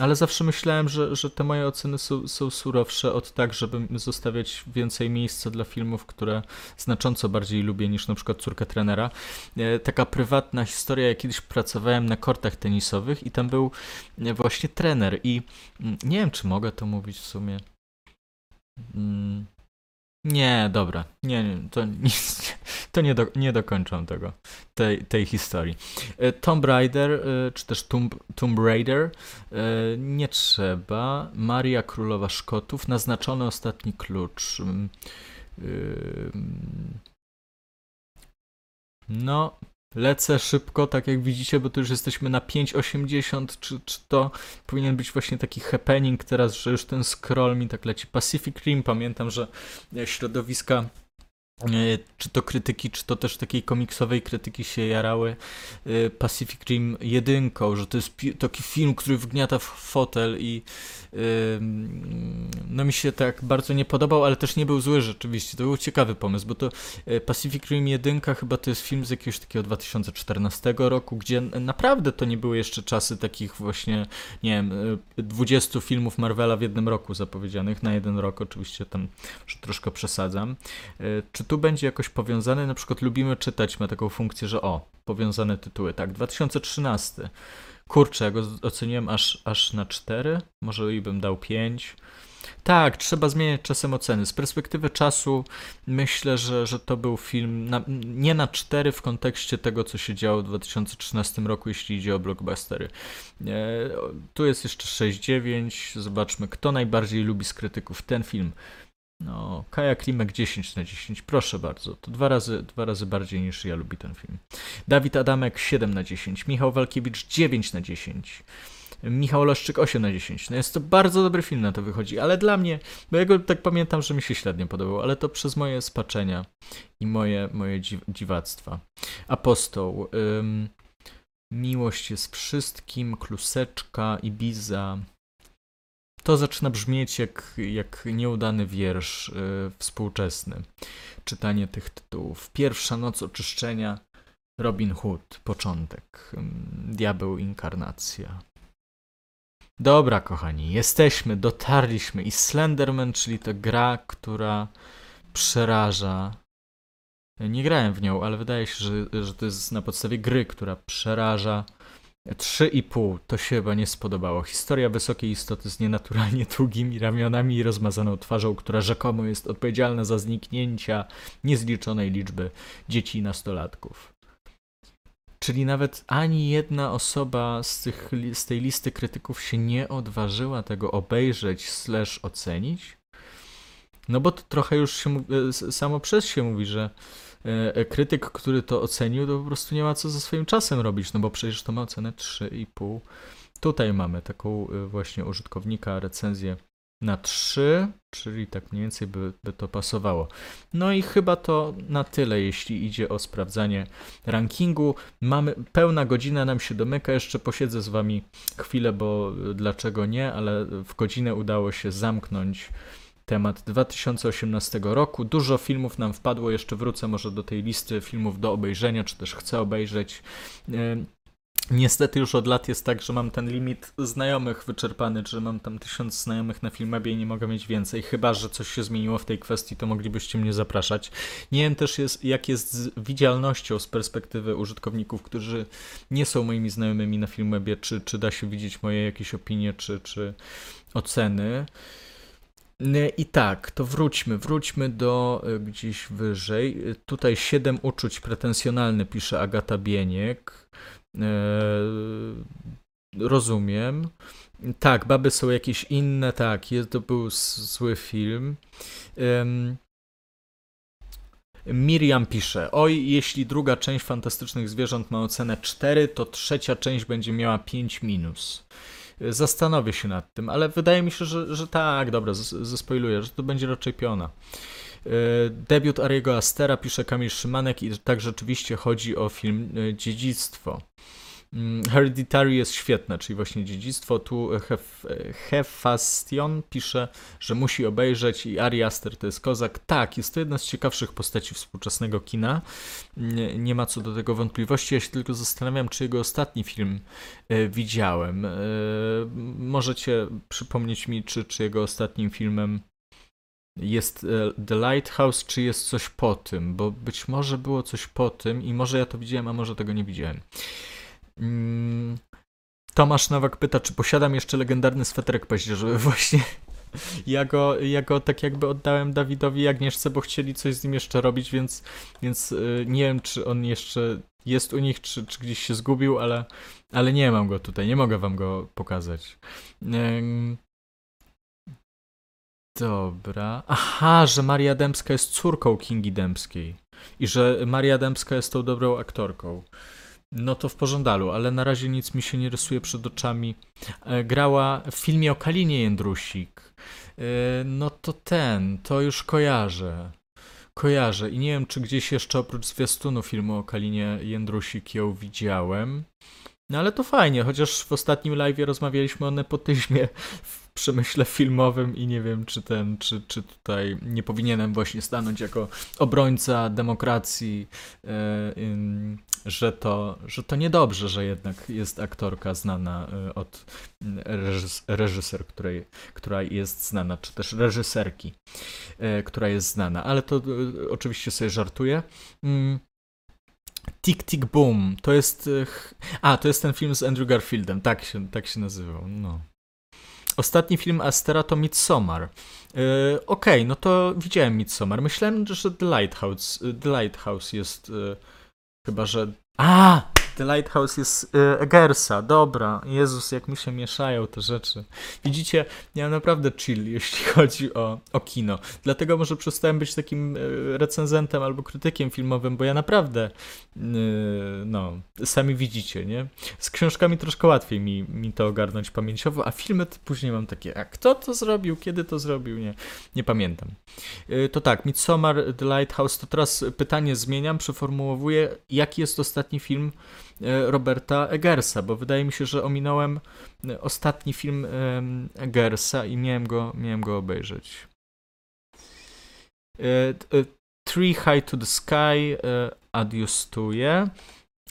ale zawsze myślałem, że, że te moje oceny są, są surowsze od tak, żeby zostawiać więcej miejsca dla filmów, które znacząco bardziej lubię niż na przykład Córka trenera. E, Taka prywatna historia, ja kiedyś pracowałem na kortach tenisowych i tam był e, właśnie trener i mm, nie wiem, czy mogę to mówić w sumie. Mm, Nie, dobra, nie, nie to nic, to nie, do, nie dokończę tego, tej, tej historii. E, Tomb Raider, e, czy też Tomb, Tomb Raider, e, nie trzeba. Maria Królowa Szkotów, naznaczony ostatni klucz. Mm, No, lecę szybko, tak jak widzicie, bo tu już jesteśmy na 5,80. Czy, czy to powinien być właśnie taki happening teraz, że już ten scroll mi tak leci. Pacific Rim, pamiętam, że środowiska czy to krytyki, czy to też takiej komiksowej krytyki się jarały? E, Pacific Rim jedynką, że to jest taki film, który wgniata w fotel i no mi się tak bardzo nie podobał, ale też nie był zły rzeczywiście. To był ciekawy pomysł, bo to e, Pacific Rim 1 chyba to jest film z jakiegoś takiego 2014 roku, gdzie naprawdę to nie były jeszcze czasy takich właśnie, nie wiem, e, 20 filmów Marvela w jednym roku zapowiedzianych, na jeden rok oczywiście tam troszkę przesadzam. E, Czy tu będzie jakoś powiązane? Na przykład lubimy czytać, ma taką funkcję, że o, powiązane tytuły. Tak, 2013. Kurczę, go oceniłem aż, aż na 4, może i bym dał 5. Tak, trzeba zmieniać czasem oceny. Z perspektywy czasu myślę, że, że to był film na, nie na 4 w kontekście tego, co się działo w 2013 roku, jeśli idzie o blockbustery. E, tu jest jeszcze 6,9. Zobaczmy, kto najbardziej lubi z krytyków ten film. No, Kaja Klimek 10 na 10, proszę bardzo. To dwa razy, dwa razy bardziej niż ja lubi ten film. Dawid Adamek 7 na 10, Michał Walkiewicz 9 na 10. Michał Leszczyk 8 na 10. No jest to bardzo dobry film na to wychodzi, ale dla mnie, bo ja go tak pamiętam, że mi się średnio podobał, ale to przez moje spaczenia i moje, moje dziw, dziwactwa. Apostoł. Ym, miłość jest wszystkim, kluseczka, Ibiza. To zaczyna brzmieć jak, jak nieudany wiersz y, współczesny. Czytanie tych tytułów. Pierwsza noc oczyszczenia. Robin Hood, początek. Ym, Diabeł, inkarnacja. Dobra, kochani, jesteśmy, dotarliśmy i Slenderman, czyli to gra, która przeraża. Nie grałem w nią, ale wydaje się, że, że to jest na podstawie gry, która przeraża 3,5 to się chyba nie spodobało. Historia wysokiej istoty z nienaturalnie długimi ramionami i rozmazaną twarzą, która rzekomo jest odpowiedzialna za zniknięcia niezliczonej liczby dzieci i nastolatków. Czyli nawet ani jedna osoba z, tych, z tej listy krytyków się nie odważyła tego obejrzeć slash ocenić? No bo to trochę już się e, samo przez się mówi, że krytyk, który to ocenił, to po prostu nie ma co ze swoim czasem robić, no bo przecież to ma ocenę 3,5. Tutaj mamy taką e, właśnie użytkownika recenzję na 3, czyli tak mniej więcej by, by to pasowało. No i chyba to na tyle, jeśli idzie o sprawdzanie rankingu. Mamy pełna godzina nam się domyka, jeszcze posiedzę z wami chwilę, bo dlaczego nie, ale w godzinę udało się zamknąć temat 2018 roku. Dużo filmów nam wpadło, jeszcze wrócę może do tej listy filmów do obejrzenia, czy też chcę obejrzeć. Ym, Niestety już od lat jest tak, że mam ten limit znajomych wyczerpany, że mam tam tysiąc znajomych na Filmabie i nie mogę mieć więcej, chyba że coś się zmieniło w tej kwestii, to moglibyście mnie zapraszać. Nie wiem też jest, jak jest z widzialnością z perspektywy użytkowników, którzy nie są moimi znajomymi na Filmwebie, czy, czy da się widzieć moje jakieś opinie, czy, czy oceny. Nie, I tak, to wróćmy, wróćmy do y, gdzieś wyżej. Y, Tutaj siedem uczuć pretensjonalne pisze Agata Bieniek. E, rozumiem. Tak, baby są jakieś inne, tak, jest, to był zły film. Em, Miriam pisze, oj, jeśli druga część Fantastycznych Zwierząt ma ocenę 4, to trzecia część będzie miała 5 minus. Zastanowię się nad tym, ale wydaje mi się, że, że tak, dobra, zes- zespoiluję, że to będzie raczej piona. E, Debiut Ariego Astera pisze Kamil Szymanek i tak rzeczywiście chodzi o film e, Dziedzictwo. Mm, Hereditary jest świetne, czyli właśnie dziedzictwo. Tu Hef, Hefastion pisze, że musi obejrzeć i Ari Aster to jest kozak. Tak, jest to jedna z ciekawszych postaci współczesnego kina. Nie, nie ma co do tego wątpliwości. Ja się tylko zastanawiam, czy jego ostatni film e, widziałem. E, możecie przypomnieć mi, czy, czy jego ostatnim filmem jest e, The Lighthouse, czy jest coś po tym, bo być może było coś po tym i może ja to widziałem, a może tego nie widziałem. Mm, Tomasz Nowak pyta, czy posiadam jeszcze legendarny sweterek paździerzowy. Właśnie ja go, ja go tak jakby oddałem Dawidowi i Agnieszce, bo chcieli coś z nim jeszcze robić, więc, więc y, nie wiem, czy on jeszcze jest u nich, czy, czy gdzieś się zgubił, ale, ale nie mam go tutaj, nie mogę wam go pokazać. Dobra. Aha, że Maria Dębska jest córką Kingi Dębskiej i że Maria Dębska jest tą dobrą aktorką. No to w pożądalu, ale na razie nic mi się nie rysuje przed oczami. E, Grała w filmie o Kalinie Jędrusik. E, No to ten, to już kojarzę. Kojarzę i nie wiem, czy gdzieś jeszcze oprócz zwiastunu filmu o Kalinie Jędrusik ją widziałem. No ale to fajnie, chociaż w ostatnim live rozmawialiśmy o nepotyzmie w przemyśle filmowym i nie wiem, czy ten, czy, czy tutaj nie powinienem właśnie stanąć jako obrońca demokracji, e, że to, że to niedobrze, że jednak jest aktorka znana e, od reżys- reżyser, której, która jest znana, czy też reżyserki, e, która jest znana, ale to oczywiście sobie żartuję. Mm. Tick Tick Boom, to jest... A, to jest ten film z Andrew Garfieldem, tak się, tak się nazywał, no. Ostatni film Astera to Midsommar. E, Okej, no to widziałem Midsommar. Myślałem, że The Lighthouse, The Lighthouse jest... e, Chyba, że... A! The Lighthouse jest e, Eggersa, dobra. Jezus, jak mi się mieszają te rzeczy. Widzicie, ja naprawdę chill, jeśli chodzi o, o kino. Dlatego może przestałem być takim e, recenzentem albo krytykiem filmowym, bo ja naprawdę, e, no, sami widzicie, nie? Z książkami troszkę łatwiej mi, mi to ogarnąć pamięciowo, a filmy to później mam takie, a kto to zrobił, kiedy to zrobił, nie, nie pamiętam. To tak, Midsommar, The Lighthouse, to teraz pytanie zmieniam, przeformułowuję, jaki jest ostatni film Roberta Eggersa, bo wydaje mi się, że ominąłem e, ostatni film em, Eggersa i miałem go, miałem go obejrzeć. E, e, Tree High to the Sky e, adiustuje.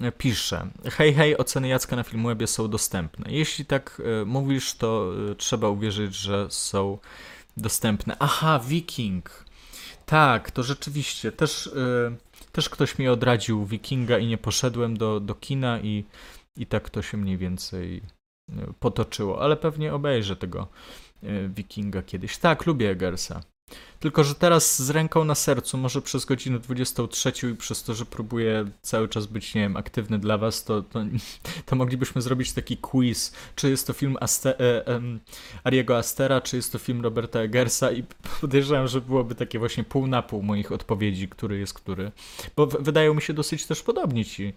E, Pisze, hej, hej, oceny Jacka na Filmwebie są dostępne. Jeśli tak e, mówisz, to e, trzeba uwierzyć, że są dostępne. Aha, Viking. Tak, to rzeczywiście. Też, e, też ktoś mi odradził Wikinga i nie poszedłem do, do kina i, I tak to się mniej więcej e, potoczyło, ale pewnie obejrzę tego e, Wikinga kiedyś. Tak, lubię Eggersa. Tylko, że teraz z ręką na sercu, może przez godzinę 23 i przez to, że próbuję cały czas być, nie wiem, aktywny dla was, to, to, to moglibyśmy zrobić taki quiz, czy jest to film Aste e, e, Ariego Astera, czy jest to film Roberta Eggersa? I podejrzewam, że byłoby takie właśnie pół na pół moich odpowiedzi, który jest który. Bo wydają mi się dosyć też podobni ci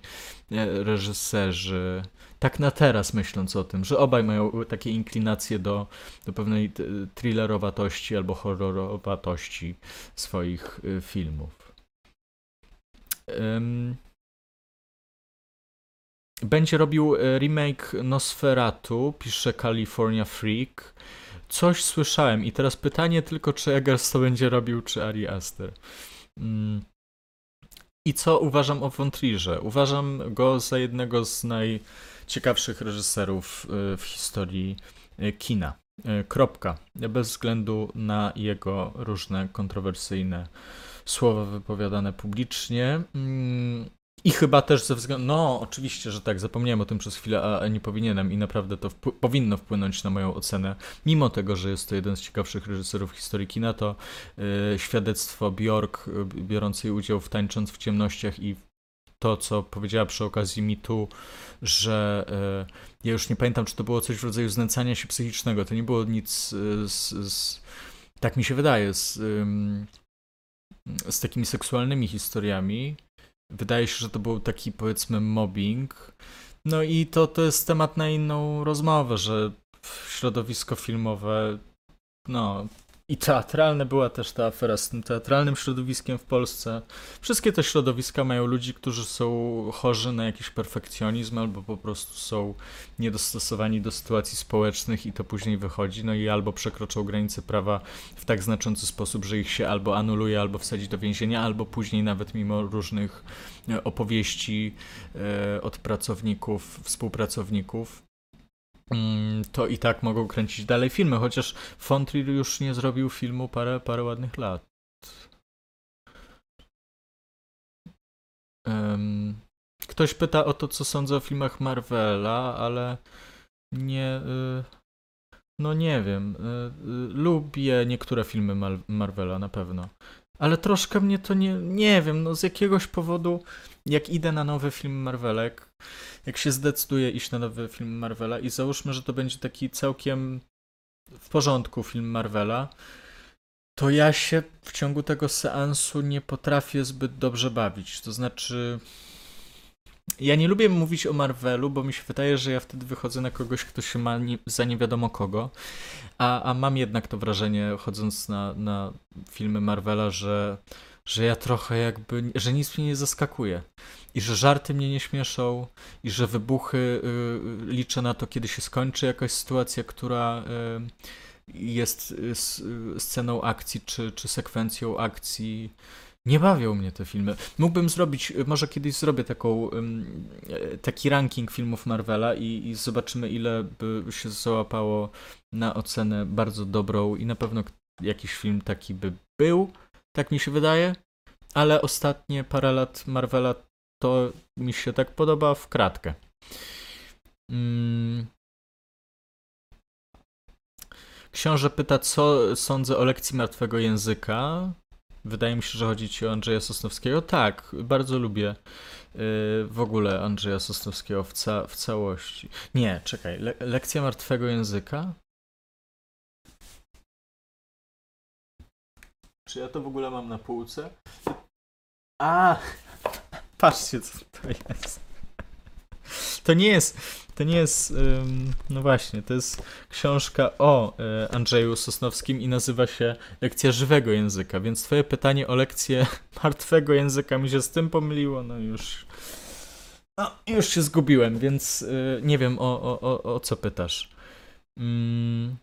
e, reżyserzy. Tak na teraz myśląc o tym, że obaj mają takie inklinacje do, do pewnej thrillerowatości albo horrorowatości swoich y, filmów. Będzie robił y, remake Nosferatu, pisze California Freak. Coś słyszałem i teraz pytanie tylko, czy Eggers to będzie robił, czy Ari Aster. Mm. I co uważam o Von Trierze? Uważam go za jednego z naj ciekawszych reżyserów y, w historii y, kina. Y, kropka. Bez względu na jego różne kontrowersyjne słowa wypowiadane publicznie. Mm, I chyba też ze względu. No, oczywiście, że tak, zapomniałem o tym przez chwilę, a nie powinienem, i naprawdę to powinno wpłynąć na moją ocenę. Mimo tego, że jest to jeden z ciekawszych reżyserów historii kina, to yy, świadectwo Bjork, biorącej udział w Tańcząc w ciemnościach i to, co powiedziała przy okazji mitu, że e, ja już nie pamiętam, czy to było coś w rodzaju znęcania się psychicznego. To nie było nic e, z, z tak mi się wydaje, z, z takimi seksualnymi historiami. Wydaje się, że to był taki powiedzmy mobbing. No i to, to jest temat na inną rozmowę, że środowisko filmowe no, i teatralne była też ta afera z tym teatralnym środowiskiem w Polsce. Wszystkie te środowiska mają ludzi, którzy są chorzy na jakiś perfekcjonizm albo po prostu są niedostosowani do sytuacji społecznych i to później wychodzi. No i albo przekroczą granice prawa w tak znaczący sposób, że ich się albo anuluje, albo wsadzi do więzienia, albo później nawet mimo różnych e, opowieści e, od pracowników, współpracowników to i tak mogą kręcić dalej filmy, chociaż Fontrier już nie zrobił filmu parę, parę ładnych lat. Ktoś pyta o to, co sądzę o filmach Marvela, ale nie. Y, no nie wiem. Y, y, lubię niektóre filmy Marvela na pewno. Ale troszkę mnie to nie. Nie wiem, no z jakiegoś powodu, jak idę na nowy film Marvelek, jak się zdecyduję iść na nowy film Marvela i załóżmy, że to będzie taki całkiem w porządku film Marvela, to ja się w ciągu tego seansu nie potrafię zbyt dobrze bawić. To znaczy, ja nie lubię mówić o Marvelu, bo mi się wydaje, że ja wtedy wychodzę na kogoś, kto się ma nie, za nie wiadomo kogo. A, a mam jednak to wrażenie, chodząc na, na filmy Marvela, że, że ja trochę jakby, że nic mnie nie zaskakuje. I że żarty mnie nie śmieszą, i że wybuchy y, liczę na to, kiedy się skończy jakaś sytuacja, która y, jest y, sceną akcji, czy, czy sekwencją akcji. Nie bawią mnie te filmy. Mógłbym zrobić, może kiedyś zrobię taką, taki ranking filmów Marvela i, i zobaczymy, ile by się załapało na ocenę bardzo dobrą i na pewno jakiś film taki by był, tak mi się wydaje. Ale ostatnie parę lat Marvela to mi się tak podoba w kratkę. Mm. Książę pyta, co sądzę o lekcji martwego języka. Wydaje mi się, że chodzi ci o Andrzeja Sosnowskiego. Tak, bardzo lubię yy, w ogóle Andrzeja Sosnowskiego w, ca w całości. Nie, czekaj, Le lekcja martwego języka? Czy ja to w ogóle mam na półce? A, patrzcie co to jest. To nie jest, to nie jest, no właśnie, to jest książka o e, Andrzeju Sosnowskim i nazywa się Lekcja żywego języka, więc twoje pytanie o lekcję martwego języka mi się z tym pomyliło, no już, no już się zgubiłem, więc e, nie wiem o, o, o, o co pytasz. Mm.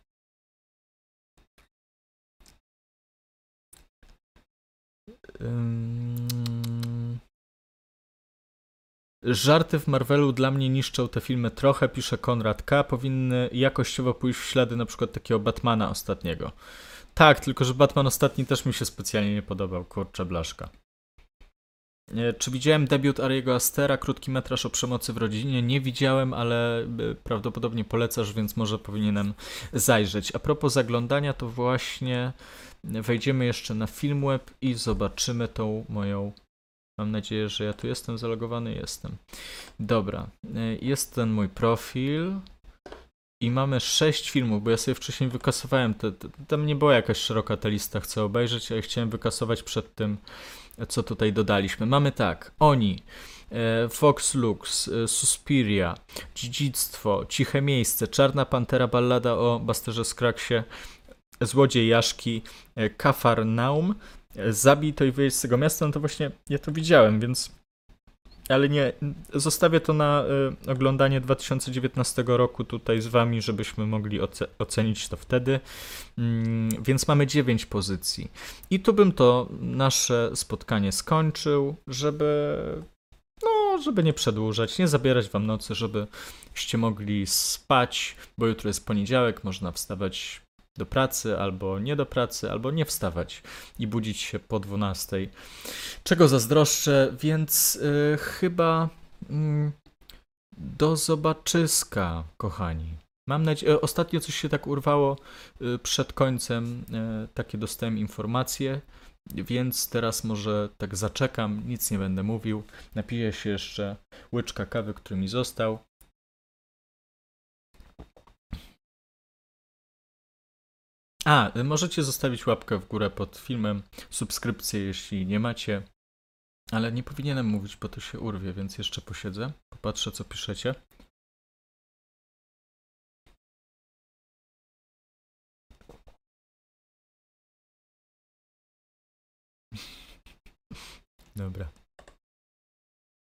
Żarty w Marvelu dla mnie niszczą te filmy trochę, pisze Konrad K. Powinny jakościowo pójść w ślady na przykład takiego Batmana ostatniego. Tak, tylko że Batman ostatni też mi się specjalnie nie podobał, kurczę blaszka. E, Czy widziałem debiut Ariego Astera, krótki metraż o przemocy w rodzinie? Nie widziałem, ale e, prawdopodobnie polecasz, więc może powinienem zajrzeć. A propos zaglądania, to właśnie wejdziemy jeszcze na Filmweb i zobaczymy tą moją. Mam nadzieję, że ja tu jestem zalogowany. Jestem. Dobra, e, jest ten mój profil. I mamy sześć filmów, bo ja sobie wcześniej wykasowałem. Te, te, tam nie była jakaś szeroka ta lista, chcę obejrzeć, ale chciałem wykasować przed tym, co tutaj dodaliśmy. Mamy tak, Oni, e, Fox Lux, e, Suspiria, Dziedzictwo, Ciche Miejsce, Czarna Pantera, Ballada o Basterze Skraksie, Złodziej Jaszki, Kafarnaum, Zabij to i wyjedź z tego miasta, no to właśnie ja to widziałem, więc ale nie, zostawię to na y, oglądanie 2019 roku tutaj z wami, żebyśmy mogli oce- ocenić to wtedy. Mm, więc mamy 9 pozycji. I tu bym to nasze spotkanie skończył, żeby no, żeby nie przedłużać, nie zabierać wam nocy, żebyście mogli spać, bo jutro jest poniedziałek, można wstawać do pracy, albo nie do pracy, albo nie wstawać i budzić się po 12. Czego zazdroszczę, więc y, chyba mm, do zobaczyska, kochani. Mam nadzieję, ostatnio coś się tak urwało y, przed końcem, y, takie dostałem informacje, więc teraz może tak zaczekam, nic nie będę mówił. Napiję się jeszcze łyczka kawy, który mi został. A, możecie zostawić łapkę w górę pod filmem, subskrypcję, jeśli nie macie. Ale nie powinienem mówić, bo to się urwie, więc jeszcze posiedzę. Popatrzę, co piszecie. Dobra.